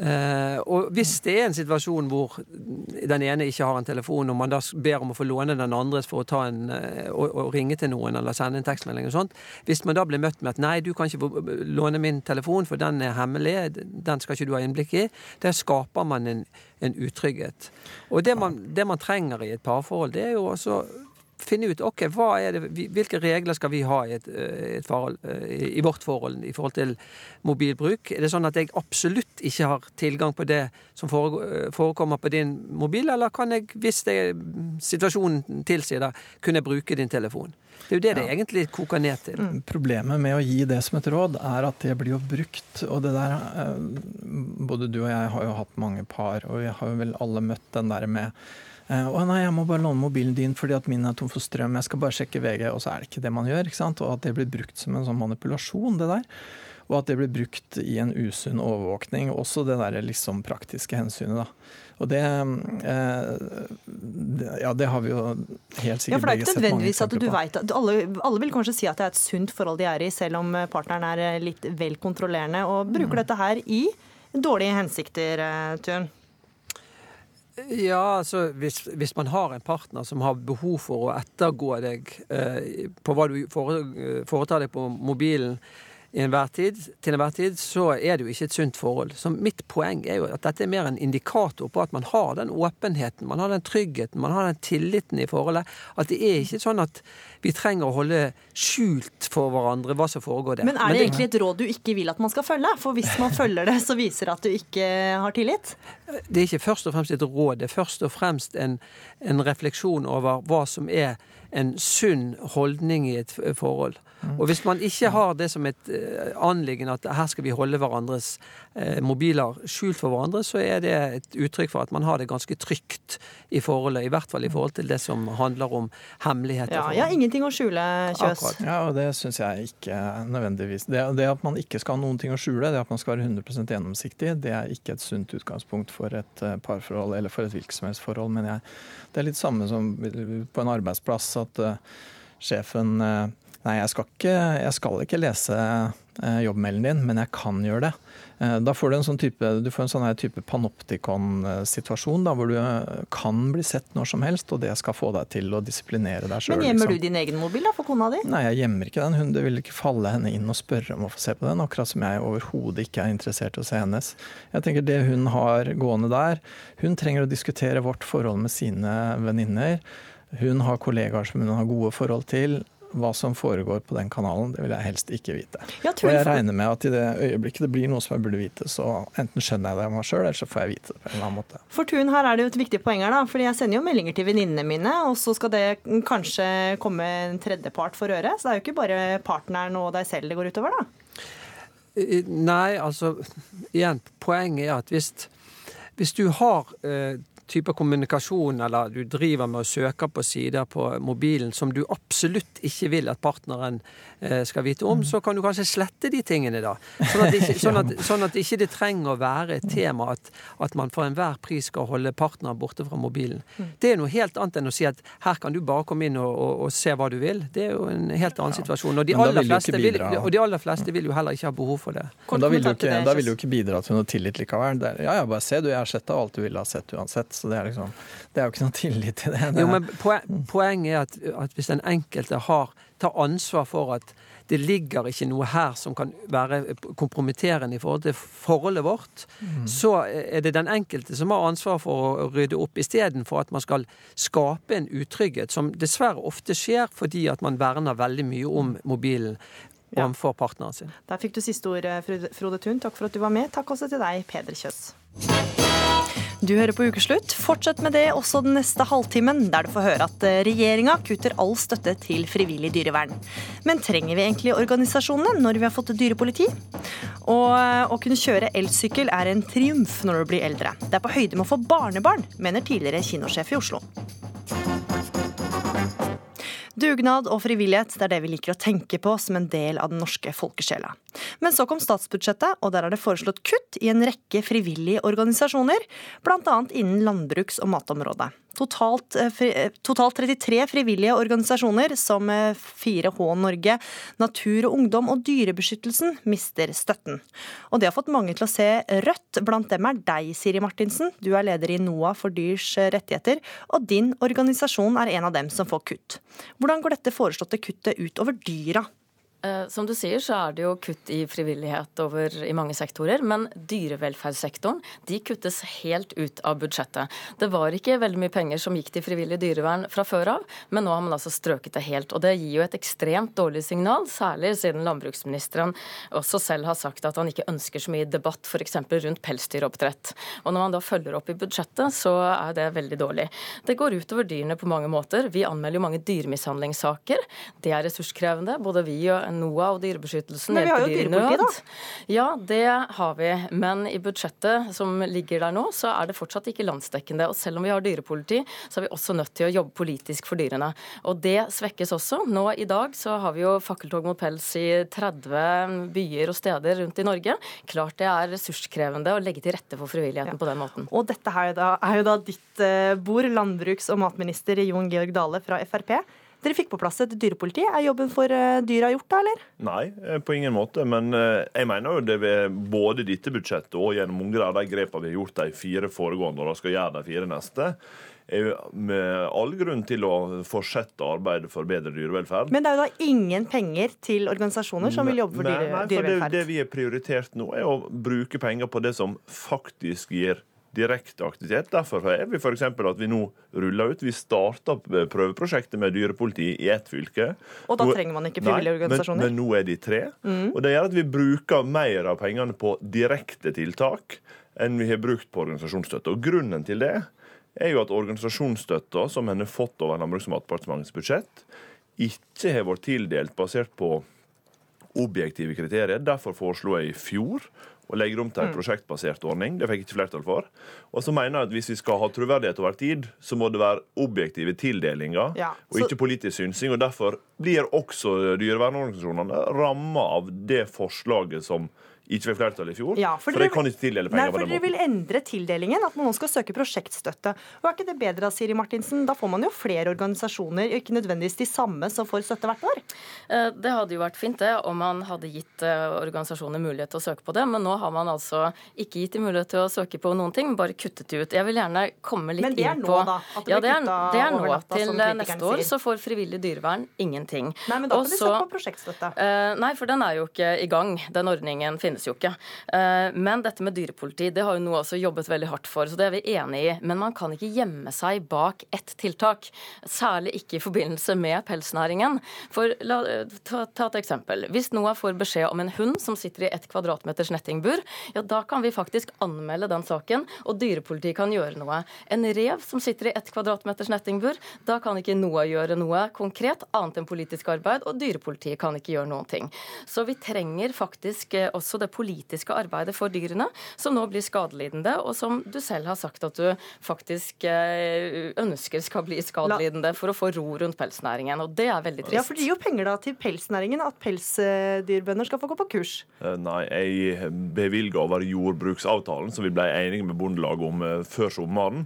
Uh, og hvis det er en situasjon hvor den ene ikke har en telefon, og man da ber om å få låne den andres for å en, uh, og, og, ringe til noen eller sende en tekstmelding og sånt, hvis man da blir møtt med at nei, du kan ikke låne min telefon, for den er hemmelig, den skal ikke du ha innblikk i, der skaper man en, en utrygghet. Og det man, det man trenger i et parforhold, det er jo også finne ut ok, det, hvilke regler skal vi ha i, et, et forhold, i vårt forhold i forhold til mobilbruk. Er det sånn at jeg absolutt ikke har tilgang på det som forekommer på din mobil, eller kan jeg, hvis det, situasjonen tilsier det, kunne bruke din telefon? Det er jo det det egentlig koker ned til. Mm. Problemet med å gi det som et råd, er at det blir jo brukt. Og det der Både du og jeg har jo hatt mange par, og vi har jo vel alle møtt den der med å nei, jeg må bare låne mobilen din fordi at min er tom for strøm. Jeg skal bare sjekke VG. Og så er det ikke det man gjør. ikke sant? Og at det blir brukt som en sånn manipulasjon, det der. Og at det blir brukt i en usunn overvåkning. Også det der liksom praktiske hensynet, da. Og det, eh, ja, det har vi jo helt sikkert begge sett mange eksempler vet alle, alle, vil kanskje si at det er et sunt forhold de er i, selv om partneren er litt vel kontrollerende, og bruker mm. dette her i dårlige hensikter, eh, Tun? Ja, altså hvis, hvis, man har en partner som har behov for å ettergå deg eh, på hva du foretar deg på mobilen, enhver tid, til enhver tid, så er det jo ikke et sunt forhold. Så mitt poeng er jo at dette er mer en indikator på at man har den åpenheten, man har den tryggheten, man har den tilliten i forholdet. At det er ikke sånn at vi trenger å holde skjult for hverandre hva som foregår der. Men er det, egentlig et råd du ikke vil at man skal følge? For hvis man følger det, så viser det at du ikke har tillit? Det er ikke først og fremst et råd, det er først og fremst en, en refleksjon over hva som er en sunn holdning i et forhold. Og hvis man ikke har det som et eh, anliggende at her skal vi holde hverandres eh, mobiler skjult for hverandre, så er det et uttrykk for at man har det ganske trygt i forholdet. I hvert fall i forhold til det som handler om hemmeligheter. Ja, ja ingenting å skjule, Kjøs. Ja, og det syns jeg ikke nødvendigvis. Det, det, at man ikke skal ha noen ting å skjule, det at man skal være 100 gjennomsiktig, det er ikke et sunt utgangspunkt for et eh, parforhold eller for et virksomhetsforhold, mener jeg. Det er litt samme som på en arbeidsplass at uh, sjefen uh, Nei, jeg skal ikke, jeg skal ikke lese jobbmelden jobbmailen din, men jeg kan gjøre det. Eh, da får du en sånn type, du får en sånn type panoptikon-situasjon hvor du eh, kan bli sett når som helst, og det skal få deg til å disiplinere deg sjøl. Men gjemmer liksom. du din egen mobil da, for kona di? Nei, jeg gjemmer ikke den. Hun, det vil ikke falle henne inn og spørre om å få se på den, akkurat som jeg overhodet ikke er interessert i å se hennes. Jeg tenker Det hun har gående der, hun trenger å diskutere vårt forhold med sine venninner. Hun har kollegaer som hun har gode forhold til hva som foregår på den kanalen, det vil jeg helst ikke vite. Jeg og jeg regner med at i det øyeblikket det blir noe som jeg burde vite, så enten skjønner jeg det av meg sjøl, eller så får jeg vite det på en eller annen måte. For Tun, her er det jo et viktig poeng her, da. Fordi jeg sender jo meldinger til venninnene mine, og så skal det kanskje komme en tredjepart for øre. Så det er jo ikke bare partneren og deg selv det går utover, da? Nei, altså igjen, poenget er at hvis, hvis du har eh, type kommunikasjon, eller du driver med å søke på sider på mobilen som du absolutt ikke vil at partneren eh, skal vite om, så kan du kanskje slette de tingene, da. Sånn at, ikke, sånn at, sånn at ikke det trenger å være et tema at, at man for enhver pris skal holde partneren borte fra mobilen. Det er noe helt annet enn å si at her kan du bare komme inn og, og, og se hva du vil. Det er jo en helt annen situasjon. Og de, aller fleste, vil, og de aller fleste vil jo heller ikke ha behov for det. Men da vil du ikke, da vil du ikke bidra til noe tillit likevel. Er, ja ja, bare se du, jeg har sett alt du ville ha sett uansett. Så det er, liksom, det er jo ikke noe tillit til det. det jo, men Poenget er at, at, hvis den enkelte har, tar ansvar for at det ligger ikke noe her som kan være kompromitterende i forhold til forholdet vårt, mm. så er det den enkelte som har ansvar for å rydde opp, istedenfor at man skal skape en utrygghet, som dessverre ofte skjer fordi at man verner veldig mye om mobilen overfor partneren sin. Der fikk du siste ord, Frode Thun. Takk for at du var med. Takk også til deg, Peder Kjøss. Du hører på Ukeslutt. Fortsett med det også den neste halvtimen, der du får høre at eh, regjeringa kutter all støtte til frivillig dyrevern. Men trenger vi egentlig organisasjonene når vi har fått dyrepoliti? Og eh, å kunne kjøre elsykkel er en triumf når du blir eldre. Det er på høyde med å få barnebarn, mener tidligere kinosjef i Oslo. Dugnad og frivillighet det er det vi liker å tenke på som en del av den norske folkesjela. Men så kom statsbudsjettet, og der er det foreslått kutt i en rekke frivillige organisasjoner, bl.a. innen landbruks- og matområdet. Totalt, eh, eh, totalt, 33 frivillige organisasjoner, som 4H eh, Norge, Natur og Ungdom og Dyrebeskyttelsen, mister støtten. Og det har fått mange til å se rødt. Blant dem er deg, Siri Martinsen. Du er leder i NOAH for dyrs rettigheter, og din organisasjon er en av dem som får kutt. Hvordan går dette foreslåtte kuttet ut over dyra? Eh, som du sier, så er det jo kutt i frivillighet over i mange sektorer. Men dyrevelferdssektoren de kuttes helt ut av budsjettet. Det var ikke veldig mye penger som gikk til frivillig dyrevern fra før av, men nå har man altså strøket det helt. Og det gir jo et ekstremt dårlig signal, særlig siden landbruksministeren også selv har sagt at han ikke ønsker så mye debatt f.eks. rundt pelsdyroppdrett. Og når man da følger opp i budsjettet, så er det veldig dårlig. Det går utover dyrene på mange måter. Vi anmelder jo mange dyremishandlingssaker. Det er ressurskrevende. Både vi og NOAH og Dyrebeskyttelsen Men vi har jo dyrepoliti, da? Ja, det har vi. Men i budsjettet som ligger der nå, så er det fortsatt ikke landsdekkende. Og selv om vi har dyrepoliti, så er vi også nødt til å jobbe politisk for dyrene. Og det svekkes også. Nå i dag så har vi jo fakkeltog mot pels i 30 byer og steder rundt i Norge. Klart det er ressurskrevende å legge til rette for frivilligheten på den måten. Og dette her da, er jo da ditt eh, bord, landbruks- og matminister Jon Georg Dale fra Frp. Dere fikk på plass et dyrepoliti. Er jobben for eh, dyra gjort, da, eller? Nei, eh, på ingen måte. Men eh, jeg mener jo det ved både dette budsjettet og gjennom mange av de grepene vi har gjort de fire foregående og skal gjøre de fire neste, er med all grunn til å fortsette arbeidet for bedre dyrevelferd. Men det er jo da ingen penger til organisasjoner som vil jobbe for Nei, dyre, nei, for det, det vi har prioritert nå, er å bruke penger på det som faktisk gir direkte aktivitet. Derfor er vi f.eks. at vi nå ruller ut. Vi starta prøveprosjektet med dyrepoliti i ett fylke. Og da Nå- trenger man ikke Nei, organisasjoner? men- Men, nå er de tre. Mm. Og det gjør at vi bruker mer av pengene på direkte tiltak enn vi har brukt på organisasjonsstøtte. Og grunnen til det er jo at organisasjonsstøtta som en har fått over Landbruks- og matdepartementets budsjett, ikke har vært tildelt basert på objektive kriterier. Derfor foreslo jeg i fjor å legger om til en Mm. prosjektbasert ordning. Det fikk jeg ikke flertall for. Og så mener jeg at hvis vi skal ha troverdighet over tid, så må det være objektive tildelinger Ja, og ikke politisk synsing. Og derfor blir også dyrevernorganisasjonene ramma av det forslaget som ikke fikk flertall i fjor. Ja, for for de kan ikke tildele Nei, penger på måten. Nei, dere de vil endre tildelingen, at man nå skal søke prosjektstøtte. Og Er ikke det bedre, da, Siri Martinsen? Da får man jo flere organisasjoner, ikke nødvendigvis de samme, som får støtte hvert år. Eh, Det hadde jo vært fint det, om man hadde gitt eh, organisasjoner mulighet til å søke på det, men nå har man altså ikke gitt dem mulighet til å søke på noen ting, bare kuttet det ut. Jeg vil gjerne komme litt Men det er nå, på da, at det ja, det er, det er nå. Til eh, neste år sier. så får frivillig dyrevern ingenting. Nei, men da kan Også, de søke på prosjektstøtte. Eh, nei, for den er jo ikke i gang. Den ordningen finnes jo ikke. Eh, men dette med dyrepoliti det har jo NOA også jobbet veldig hardt for, så det er vi enig i. Men man kan ikke gjemme seg bak ett tiltak. Særlig ikke i forbindelse med pelsnæringen. For la, eh, ta, ta et eksempel. Hvis NOA får beskjed om en hund som sitter i ett kvadratmeters nettingbur, ja da kan vi faktisk anmelde den saken, og dyrepolitiet kan gjøre noe. En rev som sitter i ett kvadratmeters nettingbur, da kan ikke NOA gjøre noe konkret annet enn politisk arbeid, og dyrepolitiet kan ikke gjøre noen ting. Så vi trenger faktisk eh, også det politiske arbeidet for dyrene, som nå blir skadelidende, og som du selv har sagt at du faktisk eh, ønsker skal bli skadelidende for å få ro rundt pelsnæringen. Og det er veldig trist. Ja, for det gir jo penger da til pelsnæringen, at pelsdyrbønder skal få gå på kurs. Eh, Nei, jeg bevilga over jordbruksavtalen som vi ble enige med Bondelaget om eh, før sommeren.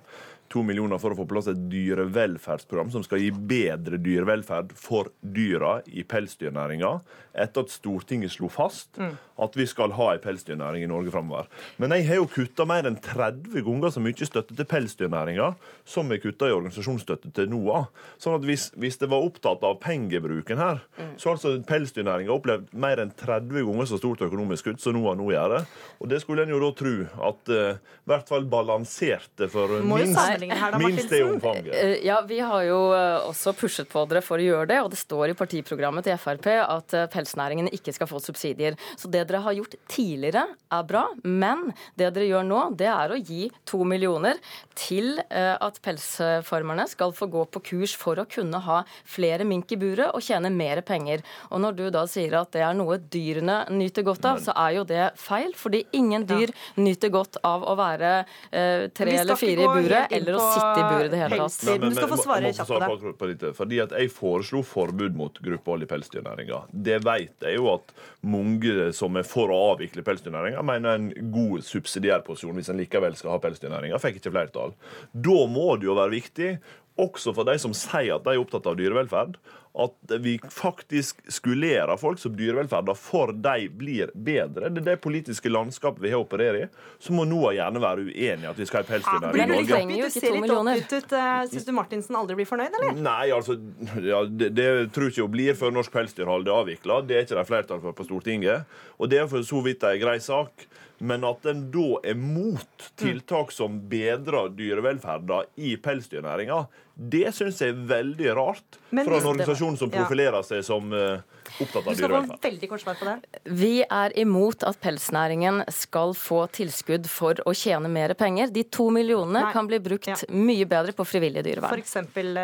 To millioner for å få på plass et dyrevelferdsprogram som skal gi bedre dyrevelferd for dyra i pelsdyrnæringa, etter at Stortinget slo fast Mm. at vi skal ha ei pelsdyrnæring i Norge framover. Men jeg har jo kutta mer enn 30 ganger så mye støtte til pelsdyrnæringa som jeg kutta i organisasjonsstøtte til NOAH. Sånn at hvis, hvis det var opptatt av pengebruken her, så har altså pelsdyrnæringa opplevd mer enn 30 ganger så stort økonomisk kutt som NOAH nå gjør det. Og det skulle en jo da tro at eh, i hvert fall balanserte for minst, sammenligne her da, minst det Martinsen. omfanget. Eh, Ja, Vi har jo eh, også pushet på dere for å gjøre det, og det står i partiprogrammet til Frp at eh, pelsnæringen ikke skal få subsidier. Så det dere har gjort tidligere er bra, men det dere gjør nå, det er å gi to millioner til eh, at pelsfarmerne skal få gå på kurs for å kunne ha flere mink i buret og tjene mer penger. Og når du da sier at det er noe dyrene nyter godt av, så er jo det feil, fordi ingen dyr nyter godt av å være eh, tre eller fire i buret, eller å sitte i buret i det hele tatt. pelsdyr. Du skal få svare kjapt på på, på dette, fordi at Jeg foreslo forbud mot gruppehold i pelsdyrnæringa. Det vet jeg jo at mange som er for å avvikle pelsdyrnæringa, mener en god subsidiær posisjon hvis en likevel skal ha pelsdyrnæringa. Fikk ikke flertall. Da må det jo være viktig også for de som sier at de er opptatt av dyrevelferd, at vi faktisk skulerer folk som dyrevelferda for de blir bedre. Det er det politiske landskapet vi har å operere i. Så må NOAH gjerne være uenig i at vi skal ha pelsdyrnæring Blir i Norge. Men Du ser litt oppgitt ut. Eh, Syns du Martinsen aldri blir fornøyd, eller? Nei, altså, ja, det, det tror jeg ikke hun blir før norsk pelsdyrhold er avvikla. Det er ikke det flertall for på Stortinget. Og det er for så vidt en grei sak. Men at en da er mot tiltak som bedrer dyrevelferda i pelsdyrnæringa, det syns jeg er veldig rart fra en organisasjon som profilerer seg som eh, opptatt Du av skal få dyrevelferd. veldig kort svar på det. Vi er imot at pelsnæringen skal få tilskudd for å tjene mer penger. De to millionene Nei. kan bli brukt mye bedre på frivillig dyrevern. F.eks.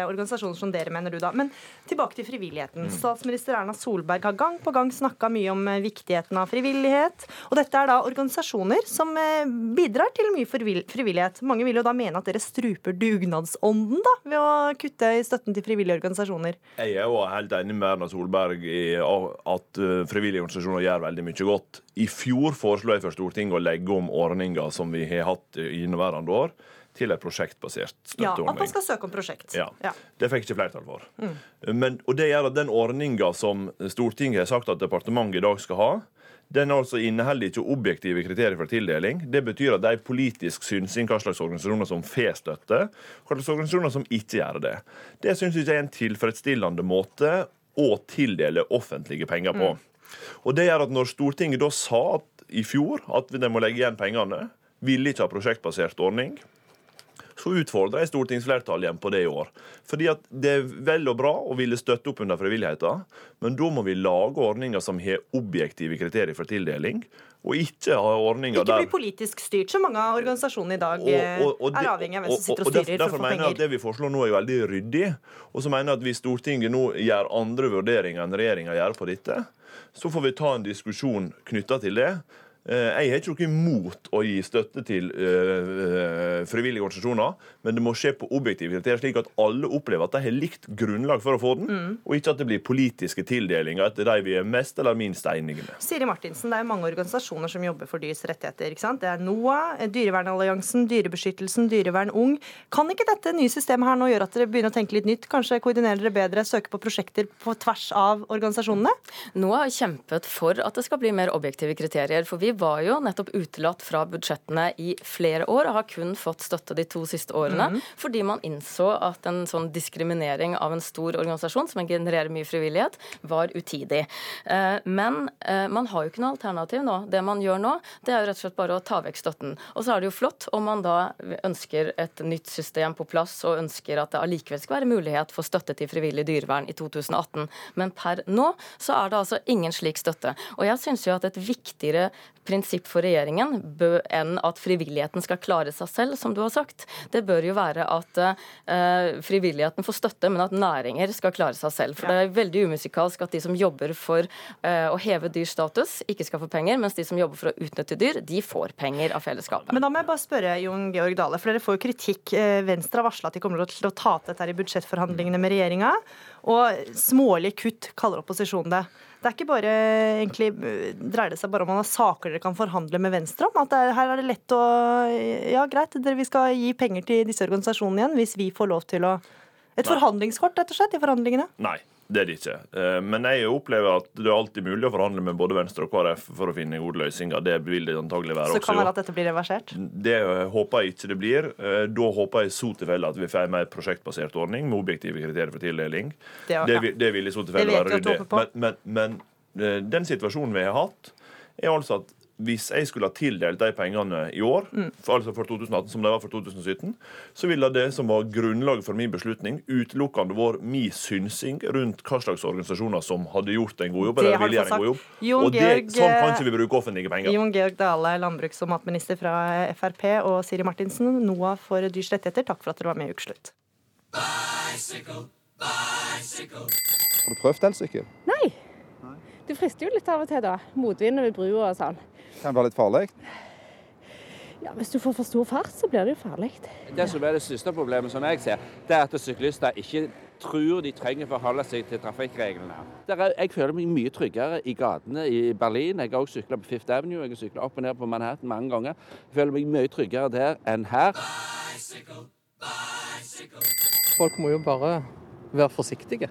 organisasjoner som dere, mener du da. Men tilbake til frivilligheten. Mm. Statsminister Erna Solberg har gang på gang snakka mye om eh, viktigheten av frivillighet. Og dette er da organisasjoner som eh, bidrar til mye frivillighet. Mange vil jo da mene at dere struper dugnadsånden da, ved å kutte i støtten til frivillige organisasjoner. Jeg er jo helt enig med Erna Solberg i at eh, frivillige organisasjoner gjør veldig mye godt. I fjor foreslo jeg for Stortinget å legge om ordninga som vi har hatt i inneværende år, til en prosjektbasert støtteordning. Ja, At man skal søke om prosjekt. Ja. Ja. Det fikk ikke flertall for. Mm. Men, og det gjør at den ordninga som Stortinget har sagt at departementet i dag skal ha, den altså inneholder ikke objektive kriterier for tildeling. Det betyr at det er politisk synsing hva slags organisasjoner som får støtte, hva slags organisasjoner som ikke gjør det. Det syns jeg ikke er en tilfredsstillende måte å tildele offentlige penger på. Og det gjør at når Stortinget da sa at, i fjor at de må legge igjen pengene, ville ikke ha prosjektbasert ordning, så utfordrer jeg stortingsflertallet igjen på det i år. Fordi at Det er vel og bra å ville støtte opp under frivilligheten, men da må vi lage ordninger som har objektive kriterier for tildeling, og ikke ha ordninger der Ikke bli politisk styrt, som mange av organisasjonene i dag og- eh, og- og er avhengig av hvem som sitter og og derfor- styrer for å få mener jeg at det vi foreslår nå er veldig ryddig. Og så mener jeg at hvis Stortinget nå gjør andre vurderinger enn regjeringa gjør på dette, så får vi ta en diskusjon knytta til det. Eh, Jeg har ikke noe imot å gi støtte til eh, eh, frivillige organisasjoner, men det må skje på objektive kriterier, slik at alle opplever at de har likt grunnlag for å få den, Mm. og ikke at det blir politiske tildelinger etter de vi er mest eller minst enige med. Siri Martinsen, det er mange organisasjoner som jobber for dyrs rettigheter. ikke sant? Det er NOAH, Dyrevernalliansen, Dyrebeskyttelsen, Dyrevern Ung. Kan ikke dette nye systemet her nå gjøre at dere begynner å tenke litt nytt? Kanskje koordinere dere bedre, søke på prosjekter på tvers av organisasjonene? NOAH har kjempet for at det skal bli mer objektive kriterier. For vi var jo nettopp utelatt fra budsjettene i flere år og har kun fått støtte de to siste årene. mm. Fordi man innså at en sånn diskriminering av en stor organisasjon som genererer mye frivillighet, var utidig. Eh, Men eh, man har jo ikke noe alternativ nå. Det man gjør nå, det er jo rett og slett bare å ta vekk støtten. Og så er det jo flott om man da ønsker et nytt system på plass og ønsker at det allikevel skal være mulighet for støtte til frivillig dyrevern i 2018. Men per nå så er det altså ingen slik støtte. Og jeg syns jo at et viktigere prinsipp for regjeringen enn at frivilligheten skal klare seg selv, som du har sagt, det bør jo være at uh, frivilligheten får støtte, men at næringer skal klare seg selv. For det er veldig umusikalsk at de som jobber for uh, å heve dyrs status, ikke skal få penger, mens de som jobber for å utnytte dyr, de får penger av fellesskapet. Men da må jeg bare spørre Jon Georg Dale, for dere får jo kritikk. Eh, Venstre har varsla at de kommer til å ta opp dette i budsjettforhandlingene med regjeringa. Og smålige kutt kaller opposisjonen det. Det er ikke bare egentlig eh, Dreier det seg bare om man har saker dere kan forhandle med Venstre om? At er, her er det lett å Ja, greit, dere, vi skal gi penger til disse organisasjonene igjen hvis vi får lov til å Et Nei. forhandlingskort, rett og slett, i forhandlingene? Nei, det er det ikke. Eh, Men jeg opplever at det er alltid mulig å forhandle med både Venstre og KrF for å finne gode løsninger. Det vil det antagelig være Så kan det at dette blir reversert? Det eh, håper jeg ikke det blir. Eh, Da håper jeg i så tilfelle at vi får en mer prosjektbasert ordning med objektive kriterier for tildeling. Det Det, ja. det vil i så tilfelle være ryddig. Men, men, men den situasjonen vi har hatt, er altså at hvis jeg skulle ha tildelt de pengene i år, Mm. for, altså for 2018 som det var for 2017, så ville det som var grunnlaget for min beslutning, utelukkende vært min synsing rundt hva slags organisasjoner som hadde gjort en god jobb. Det eller ville gjøre en god jobb. Jon Og det, sånn kan eh, ikke vi bruke offentlige penger. Jon Georg Dale, landbruks- og matminister fra Frp, og Siri Martinsen, NOAH for dyrs rettigheter, takk for at dere var med i Ukeslutt. Har du prøvd elsykkel? Nei. Det frister jo litt av og til, da. Motvind over brua og sånn. Kan være litt farlig. Ja, Hvis du får for stor fart, så blir det jo farlig. Det som er det største problemet, som jeg ser, det er at syklister ikke tror de trenger å forholde seg til trafikkreglene. Der er, jeg føler meg mye tryggere i gatene i Berlin. Jeg har også sykla på Fifth Avenue, jeg har sykla opp og ned på Manhattan mange ganger. Jeg føler meg mye tryggere der enn her. folk må jo bare være forsiktige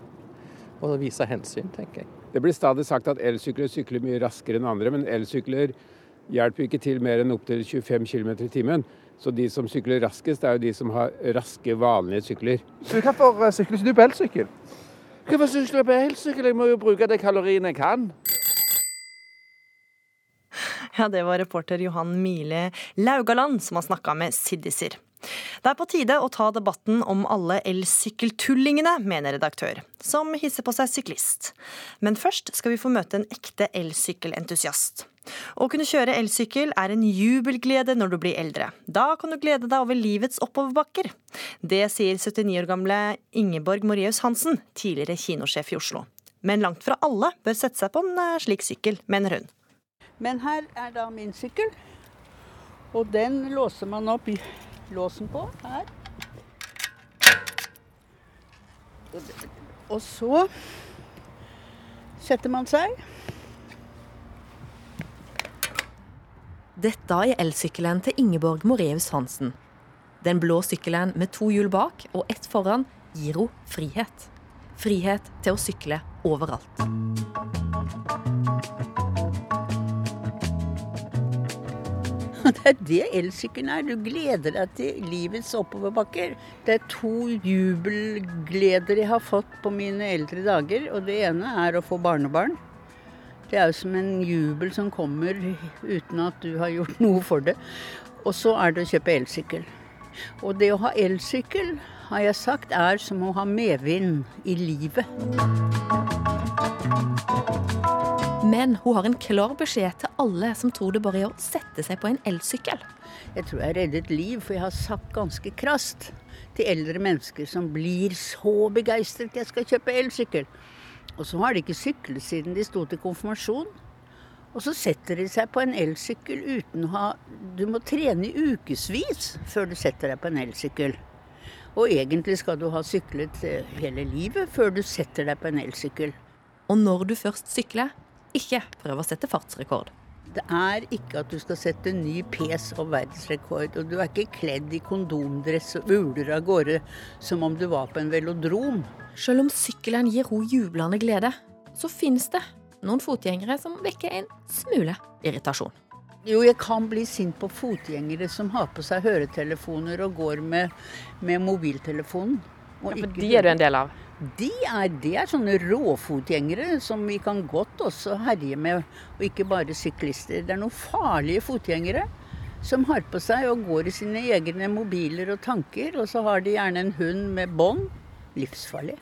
og vise hensyn, tenker jeg. Det blir stadig sagt at elsykler sykler mye raskere enn andre, men elsykler hjelper ikke til mer enn opptil 25 km i timen. Så de som sykler raskest, er jo de som har raske, vanlige sykler. Hvorfor eh, sykler ikke du på elsykkel? Hvorfor sykler jeg på elsykkel? Jeg må jo bruke de kaloriene jeg kan. Ja, det var reporter Johan Mile Laugaland som har snakka med Siddiser. Det er på tide å ta debatten om alle elsykkeltullingene, mener redaktør, som hisser på seg syklist. Men først skal vi få møte en ekte elsykkelentusiast. Å kunne kjøre elsykkel er en jubelglede når du blir eldre. Da kan du glede deg over livets oppoverbakker. Det sier 79 år gamle Ingeborg Moreus Hansen, tidligere kinosjef i Oslo. Men langt fra alle bør sette seg på en eh, slik sykkel, mener hun. Men her er da min sykkel. Og den låser man opp låsen på her. Og så setter man seg. Dette er elsykkelen til Ingeborg Moreus Hansen. Den blå sykkelen med to hjul bak og ett foran gir henne frihet. Frihet til å sykle overalt. Det er det elsykkelen er. Du gleder deg til livets oppoverbakker. Det er to jubelgleder jeg har fått på mine eldre dager. Og det ene er å få barnebarn. Det er jo som en jubel som kommer uten at du har gjort noe for det. Og så er det å kjøpe elsykkel. Og det å ha elsykkel, har jeg sagt, er som å ha medvind i livet. Men hun har en klar beskjed til alle som tror det bare er å sette seg på en elsykkel. Jeg tror jeg reddet liv, for jeg har sagt ganske krast til eldre mennesker som blir så begeistret jeg skal kjøpe elsykkel. Og så har de ikke syklet siden de sto til konfirmasjon. Og så setter de seg på en elsykkel uten å ha Du må trene i ukevis før du setter deg på en elsykkel. Og egentlig skal du ha syklet eh, hele livet før du setter deg på en elsykkel. Og når du først sykler, ikke prøv å sette fartsrekord. Det er ikke at du skal sette ny PS og verdensrekord, og du er ikke kledd i kondomdress og uler av gårde som om du var på en velodrom. Selv om sykkelen gir henne jublende glede, så finnes det noen fotgjengere som vekker en smule irritasjon. Jo, jeg kan bli sint på fotgjengere som har på seg høretelefoner og går med, med mobiltelefonen. Ja, for de er du en del av? De er, de er sånne råfotgjengere som vi kan godt også herje med, og ikke bare syklister. Det er noen farlige fotgjengere som har på seg og går i sine egne mobiler og tanker, og så har de gjerne en hund med bånd. Livsfarlig.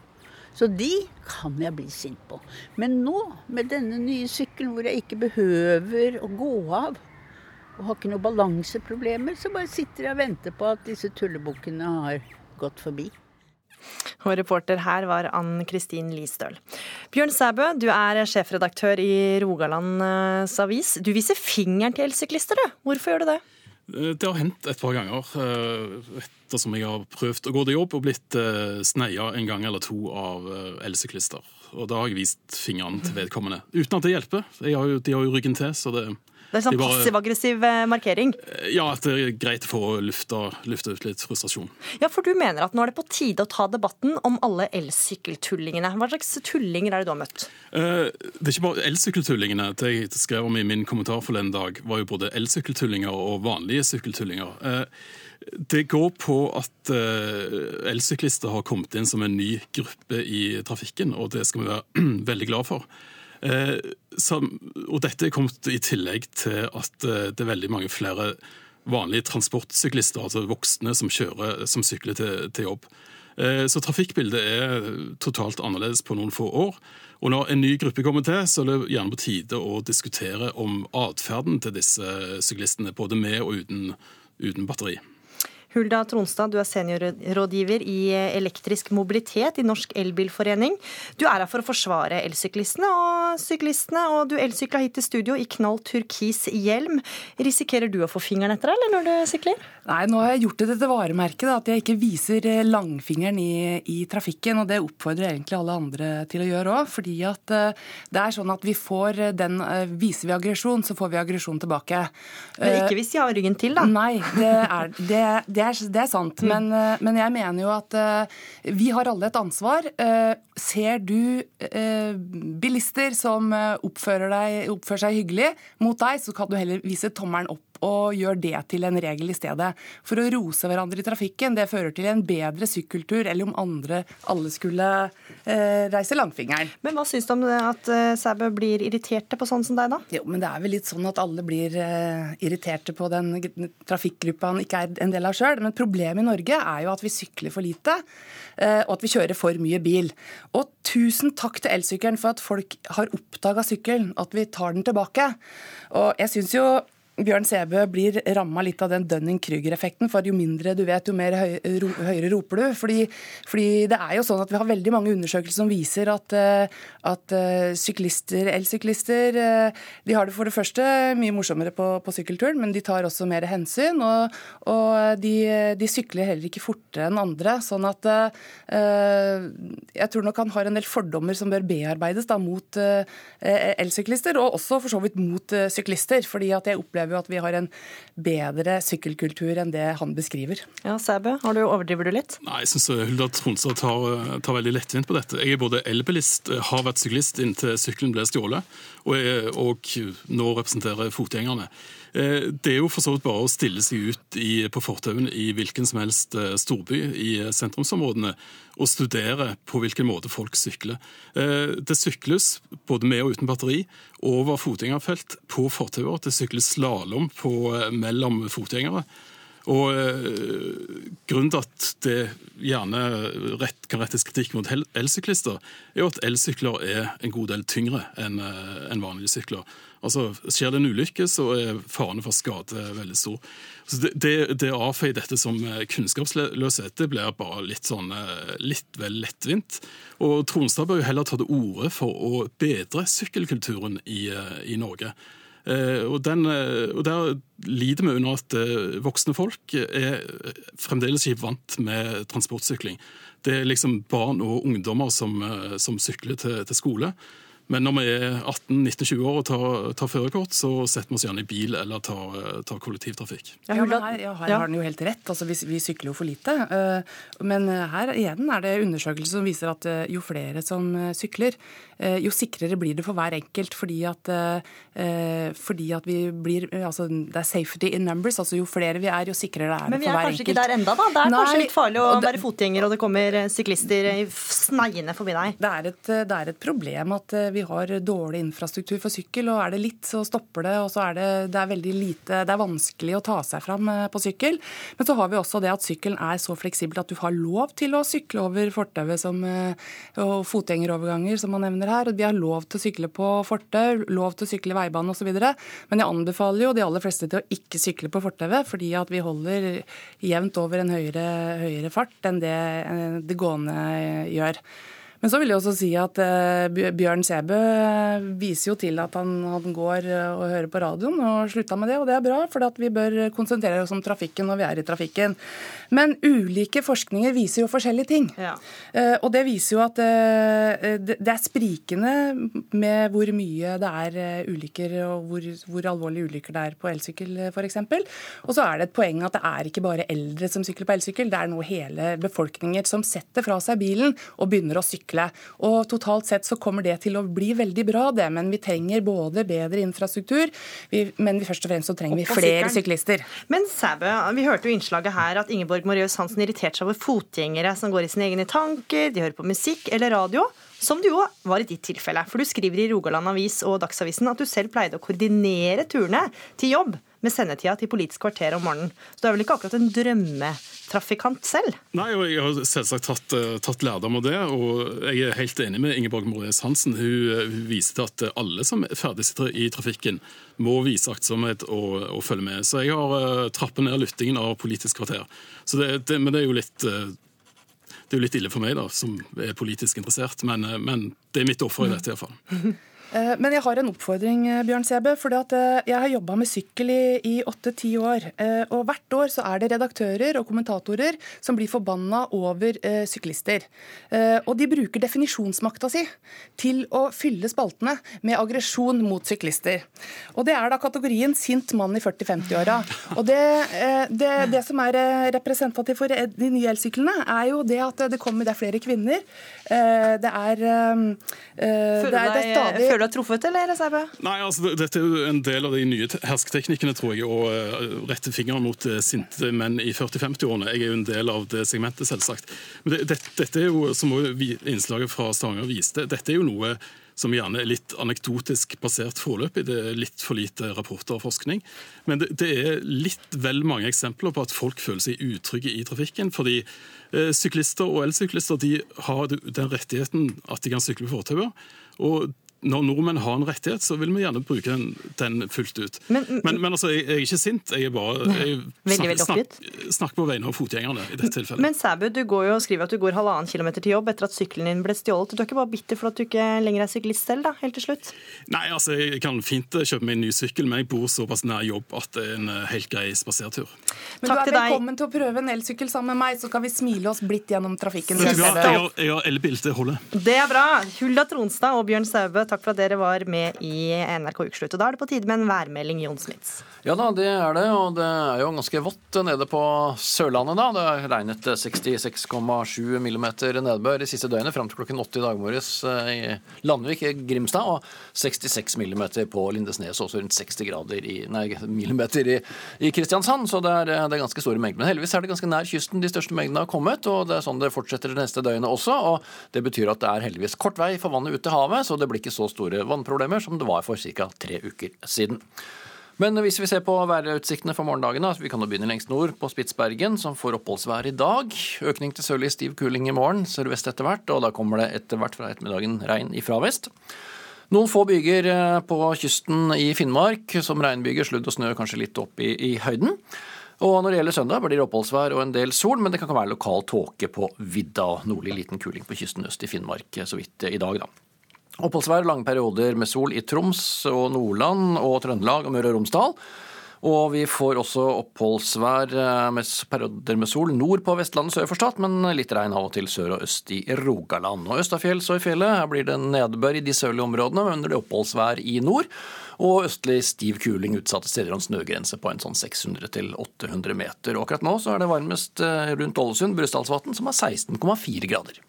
Så de kan jeg bli sint på. Men nå, med denne nye sykkelen hvor jeg ikke behøver å gå av, og har ikke noen balanseproblemer, så bare sitter jeg og venter på at disse tullebukkene har gått forbi. Og reporter her var Ann Kristin Listøl. Bjørn Sæbø, du er sjefredaktør i Rogalands Avis. Du viser fingeren til elsyklister, du. Hvorfor gjør du det? Det har hendt et par ganger eh, ettersom jeg har prøvd å gå til jobb og blitt eh, sneia en gang eller to av eh, elsyklister. Og da har jeg vist fingeren til vedkommende. Uten at det hjelper. Har jo, de har jo ryggen til, så det Det er sånn bare- passiv-aggressiv eh, markering. Ja, at det er greit for å lufte, lufta ut litt frustrasjon. Ja, for du mener at nå er det på tide å ta debatten om alle elsykkeltullingene. Hva slags tullinger er det du har møtt? Eh, Det er ikke bare elsykkeltullingene. Det jeg skrev om i min kommentar forleden dag, var jo både elsykkeltullinger og vanlige sykkeltullinger. Eh, Det går på at eh, elsyklister har kommet inn som en ny gruppe i trafikken, og det skal vi være veldig glad for. Eh, og dette er kommet i tillegg til at eh, det er veldig mange flere vanlige transportsyklister, altså voksne som kjører, som sykler til, til jobb. Eh, Så trafikkbildet er totalt annerledes på noen få år. Og når en ny gruppe kommer til, så er det gjerne på tide å diskutere om atferden til disse syklistene, både med og uten, uten batteri. Hulda Tronstad, du er seniorrådgiver i Elektrisk mobilitet i Norsk Elbilforening. Du er her for å forsvare elsyklistene og syklistene, og du elsykla hit til studio i knall turkis hjelm. Risikerer du å få fingeren etter deg, eller når du sykler? Nei, nå har jeg gjort det til et varemerke da, at jeg ikke viser eh, langfingeren i, i trafikken. Og det oppfordrer egentlig alle andre til å gjøre òg. Fordi at eh, det er sånn at vi får eh, den eh, Viser vi aggresjon, så får vi aggresjon tilbake. Men Eh, ikke hvis de har ryggen til, da. Nei, det er, det, det er, det er sant. Mm. Men, uh, men, jeg mener jo at uh, vi har alle et ansvar. ser du bilister som oppfører, deg, oppfører seg hyggelig mot deg, så kan du heller vise tommelen opp og gjør det til en regel i stedet. For å rose hverandre i trafikken, det fører til en bedre sykkeltur eller om andre alle skulle eh, reise langfingeren. Men hva syns du om det at eh, Sæbø blir irriterte på sånn som deg, da? Jo, men det er vel litt sånn at alle blir eh, irriterte på den trafikkgruppa han ikke er en del av sjøl. Men problemet i Norge er jo at vi sykler for lite, eh, og at vi kjører for mye bil. Og tusen takk til elsykkelen for at folk har oppdaga sykkelen, at vi tar den tilbake. Og jeg synes jo Bjørn Sebø blir ramma litt av den Dunning-Krüger-effekten. For jo mindre du vet, jo mer høy, ro, høyere roper du. Fordi, fordi, det er jo sånn at vi har veldig mange undersøkelser som viser at, eh, at uh, syklister, elsyklister, uh, de har det for det første mye morsommere på, på sykkelturen, men de tar også mer hensyn. Og, og de, de, sykler heller ikke fortere enn andre. Sånn at uh, jeg tror nok han har en del fordommer som bør bearbeides da, mot elsyklister, og også for så vidt mot syklister. fordi at jeg opplever opplever jo at vi har en bedre sykkelkultur enn det han beskriver. Ja, Sæbø, har du overdriver du litt? Nei, jeg syns Hulda Tronstad tar, tar, veldig lettvint på dette. Jeg er både elbilist, har vært syklist inntil sykkelen ble stjålet, og, jeg, og nå representerer fotgjengerne. Eh, det er jo for så vidt bare å stille seg ut i, på fortauene i hvilken som helst eh, storby i sentrumsområdene og studere på hvilken måte folk sykler. Eh, det sykles både med og uten batteri over fotgjengerfelt på fortauer. Det sykles slalåm mellom fotgjengere. Og Grunnen til at det gjerne rett, kan rettes kritikk mot elsyklister, er jo at elsykler er en god del tyngre enn en vanlige sykler. Altså, Skjer det en ulykke, så er faren for skade veldig stor. Så Det, det, det å dette som eh, kunnskapsløshet det blir bare litt, sånn, eh, litt vel lettvint. Og Tronstad bør jo heller ta til orde for å bedre sykkelkulturen i, eh, i Norge. Og, den, og, Der lider vi under at voksne folk er fremdeles ikke vant med transportsykling. Det er liksom barn og ungdommer som, som sykler til, til skole. Men når vi er 18-19-20 år og tar, tar førerkort, så setter vi oss gjerne i bil eller tar, tar kollektivtrafikk. Ja, men her, ja, her har den jo helt rett. Altså, vi, vi, sykler jo for lite. Eh, men her igjen er det undersøkelser som viser at eh, jo flere som eh, sykler, jo sikrere blir det for hver enkelt. Fordi at, fordi at vi blir altså, Det er safety in numbers. altså Jo flere vi er, jo sikrere er det for hver enkelt. Men vi er kanskje ikke der enda, da? Det er Nei, kanskje litt farlig å være fotgjenger, og det kommer syklister sneiende forbi deg? Det er et, det er et problem at vi vi har dårlig infrastruktur for sykkel, og er det litt, så stopper det. Og så er det, det er veldig lite Det er vanskelig å ta seg fram eh, på sykkel. Men så har vi også det at sykkelen er så fleksibel at du har lov til å sykle over fortauet eh, og fotgjengeroverganger, som man nevner her. Vi har lov til å sykle på fortau, lov til å sykle veibane osv. Men jeg anbefaler jo de aller fleste til å ikke sykle på fortauet, fordi at vi holder jevnt over en høyere, høyere fart enn det eh, det gående gjør. Men så vil jeg også si at uh, Bjørn Sebø eh, viser jo til at han, han, går eh, og hører på radioen, og slutta med det, og det er bra, for vi bør konsentrere oss om trafikken når vi er i trafikken. Men ulike forskninger viser jo forskjellige ting. Ja. Og det viser jo at det, det, er sprikende med hvor mye det er ulykker, og hvor, hvor alvorlige ulykker det er på elsykkel f.eks. Og så er det et poeng at det er ikke bare eldre som sykler på elsykkel, det er nå hele befolkninger som setter fra seg bilen og begynner å sykle sykle. Og Totalt sett så kommer det til å bli veldig bra, det. Men vi trenger både bedre infrastruktur, vi, men først og fremst så trenger vi flere syklister. Men Sæbø, vi hørte jo innslaget her at Ingeborg Moreus Hansen irriterte seg over fotgjengere som går i sine egne tanker, de hører på musikk eller radio. Som du jo var i ditt tilfelle. For du skriver i Rogaland Avis og Dagsavisen at du selv pleide å koordinere turene til jobb med sendetida til Politisk kvarter om morgenen. Så du er vel ikke akkurat en drømmetrafikant selv? Nei, og jeg har selvsagt tatt, eh, tatt lærdom av det. Og jeg er helt enig med Ingeborg Morees Hansen. Hun, eh, hun viser til at alle som er ferdigsitter i trafikken, må vise aktsomhet og, og, følge med. Så jeg har uh, trappet ned lyttingen av Politisk kvarter. Det, det, men det er jo litt det er jo litt ille for meg, da, som er politisk interessert, men, men det er mitt offer i dette iallfall. Eh, men jeg har en oppfordring, eh, Bjørn Sebe. For jeg har jobba med sykkel i åtte-ti år. Og hvert år så er det redaktører og kommentatorer som blir forbanna over syklister. Og de bruker definisjonsmakta si til å fylle spaltene med aggresjon mot syklister. Og det er da kategorien sint mann i 40-50-åra. Og det, det, det, som er representativt for de nye elsyklene, er jo det at det kommer det er flere kvinner. Det er, det er, det er stadig Deg truffet, eller? Seibe? Nei, altså, Dette er jo en del av de nye hersketeknikkene, tror jeg, å uh, rette fingeren mot uh, sinte menn i 40-50-årene. Jeg er jo en del av det segmentet, selvsagt. Men det, dette er jo, som innslaget fra Stavanger viste, dette er jo noe som gjerne er litt anekdotisk basert foreløpig. Det er litt for lite rapporter og forskning. Men det, det, er litt vel mange eksempler på at folk føler seg utrygge i trafikken. fordi eh, Syklister og elsyklister de har den rettigheten at de kan sykle på fortauer. Og når nordmenn har en rettighet, så vil vi gjerne bruke den, den fullt ut. Men, men, men altså, jeg, jeg, er ikke sint. Jeg er bare jeg snakker snakk, snakker på vegne av fotgjengerne i dette tilfellet. Men Sæbu, du går jo og skriver at du går halvannen kilometer til jobb etter at sykkelen din ble stjålet. Du er ikke bare bitter for at du ikke lenger er syklist selv, da, helt til slutt? Nei, altså, jeg kan fint kjøpe meg en ny sykkel, men jeg bor såpass nær jobb at det er en eh, helt grei spasertur. Men Takk du er velkommen til å prøve en elsykkel sammen med meg, så kan vi smile oss blitt gjennom trafikken. Jeg har elbil, det holder. Det er bra. Hulda Tronstad og Bjørn Sæbø, takk for at dere var med i NRK Ukeslutt. Og da er det på tide med en værmelding, Jon Smits. Ja da, det er det. Og det er jo ganske vått nede på Sørlandet da. Det har regnet 66,7 millimeter nedbør de siste døgnet fram til klokken åtte i dag morges eh, i Landvik, Grimstad, og 66 millimeter på Lindesnes, også rundt 60 grader i, nei, millimeter i, i Kristiansand. Så det er, det er, ganske store mengder. Men heldigvis er det ganske nær kysten de største mengdene har kommet, og det er sånn det fortsetter det neste døgnet også. Og det betyr at det er heldigvis kort vei for vannet ut til havet, så det blir ikke så store vannproblemer som det var for ca. tre uker siden. Men hvis vi ser på værutsiktene for morgendagen, da, vi kan jo begynne lengst nord, på Spitsbergen, som får oppholdsvær i dag. Økning til sørlig stiv kuling i morgen, sørvest etter hvert, og da kommer det etter hvert fra ettermiddagen regn ifra vest. Noen få byger eh, på kysten i Finnmark, som regnbyger, sludd og snø kanskje litt opp i, i høyden. Og når det gjelder søndag, blir det oppholdsvær og en del sol, men det kan være lokal tåke på vidda nordlig liten kuling på kysten øst i Finnmark eh, så vidt i dag, da. Oppholdsvær, lange perioder med sol i Troms og Nordland og Trøndelag og Møre og Romsdal. Og vi får også oppholdsvær eh, med perioder med sol nord på Vestlandet sør for Stad, men litt regn av og til sør og øst i Rogaland. Og østafjells og i fjellet her blir det nedbør i de sørlige områdene, men under det oppholdsvær i nord. Og østlig stiv kuling utsatte steder og en snøgrense på en sånn 600-800 meter. Og akkurat nå så er det varmest eh, rundt Ålesund, Brusdalsvatn, som har 16,4 grader.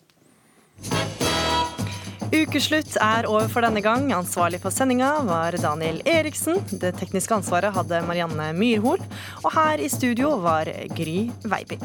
Ukeslutt er over for denne gang. Ansvarlig for sendinga var Daniel Eriksen. Det tekniske ansvaret hadde Marianne Myrhol. Og her i studio var Gry Veiby.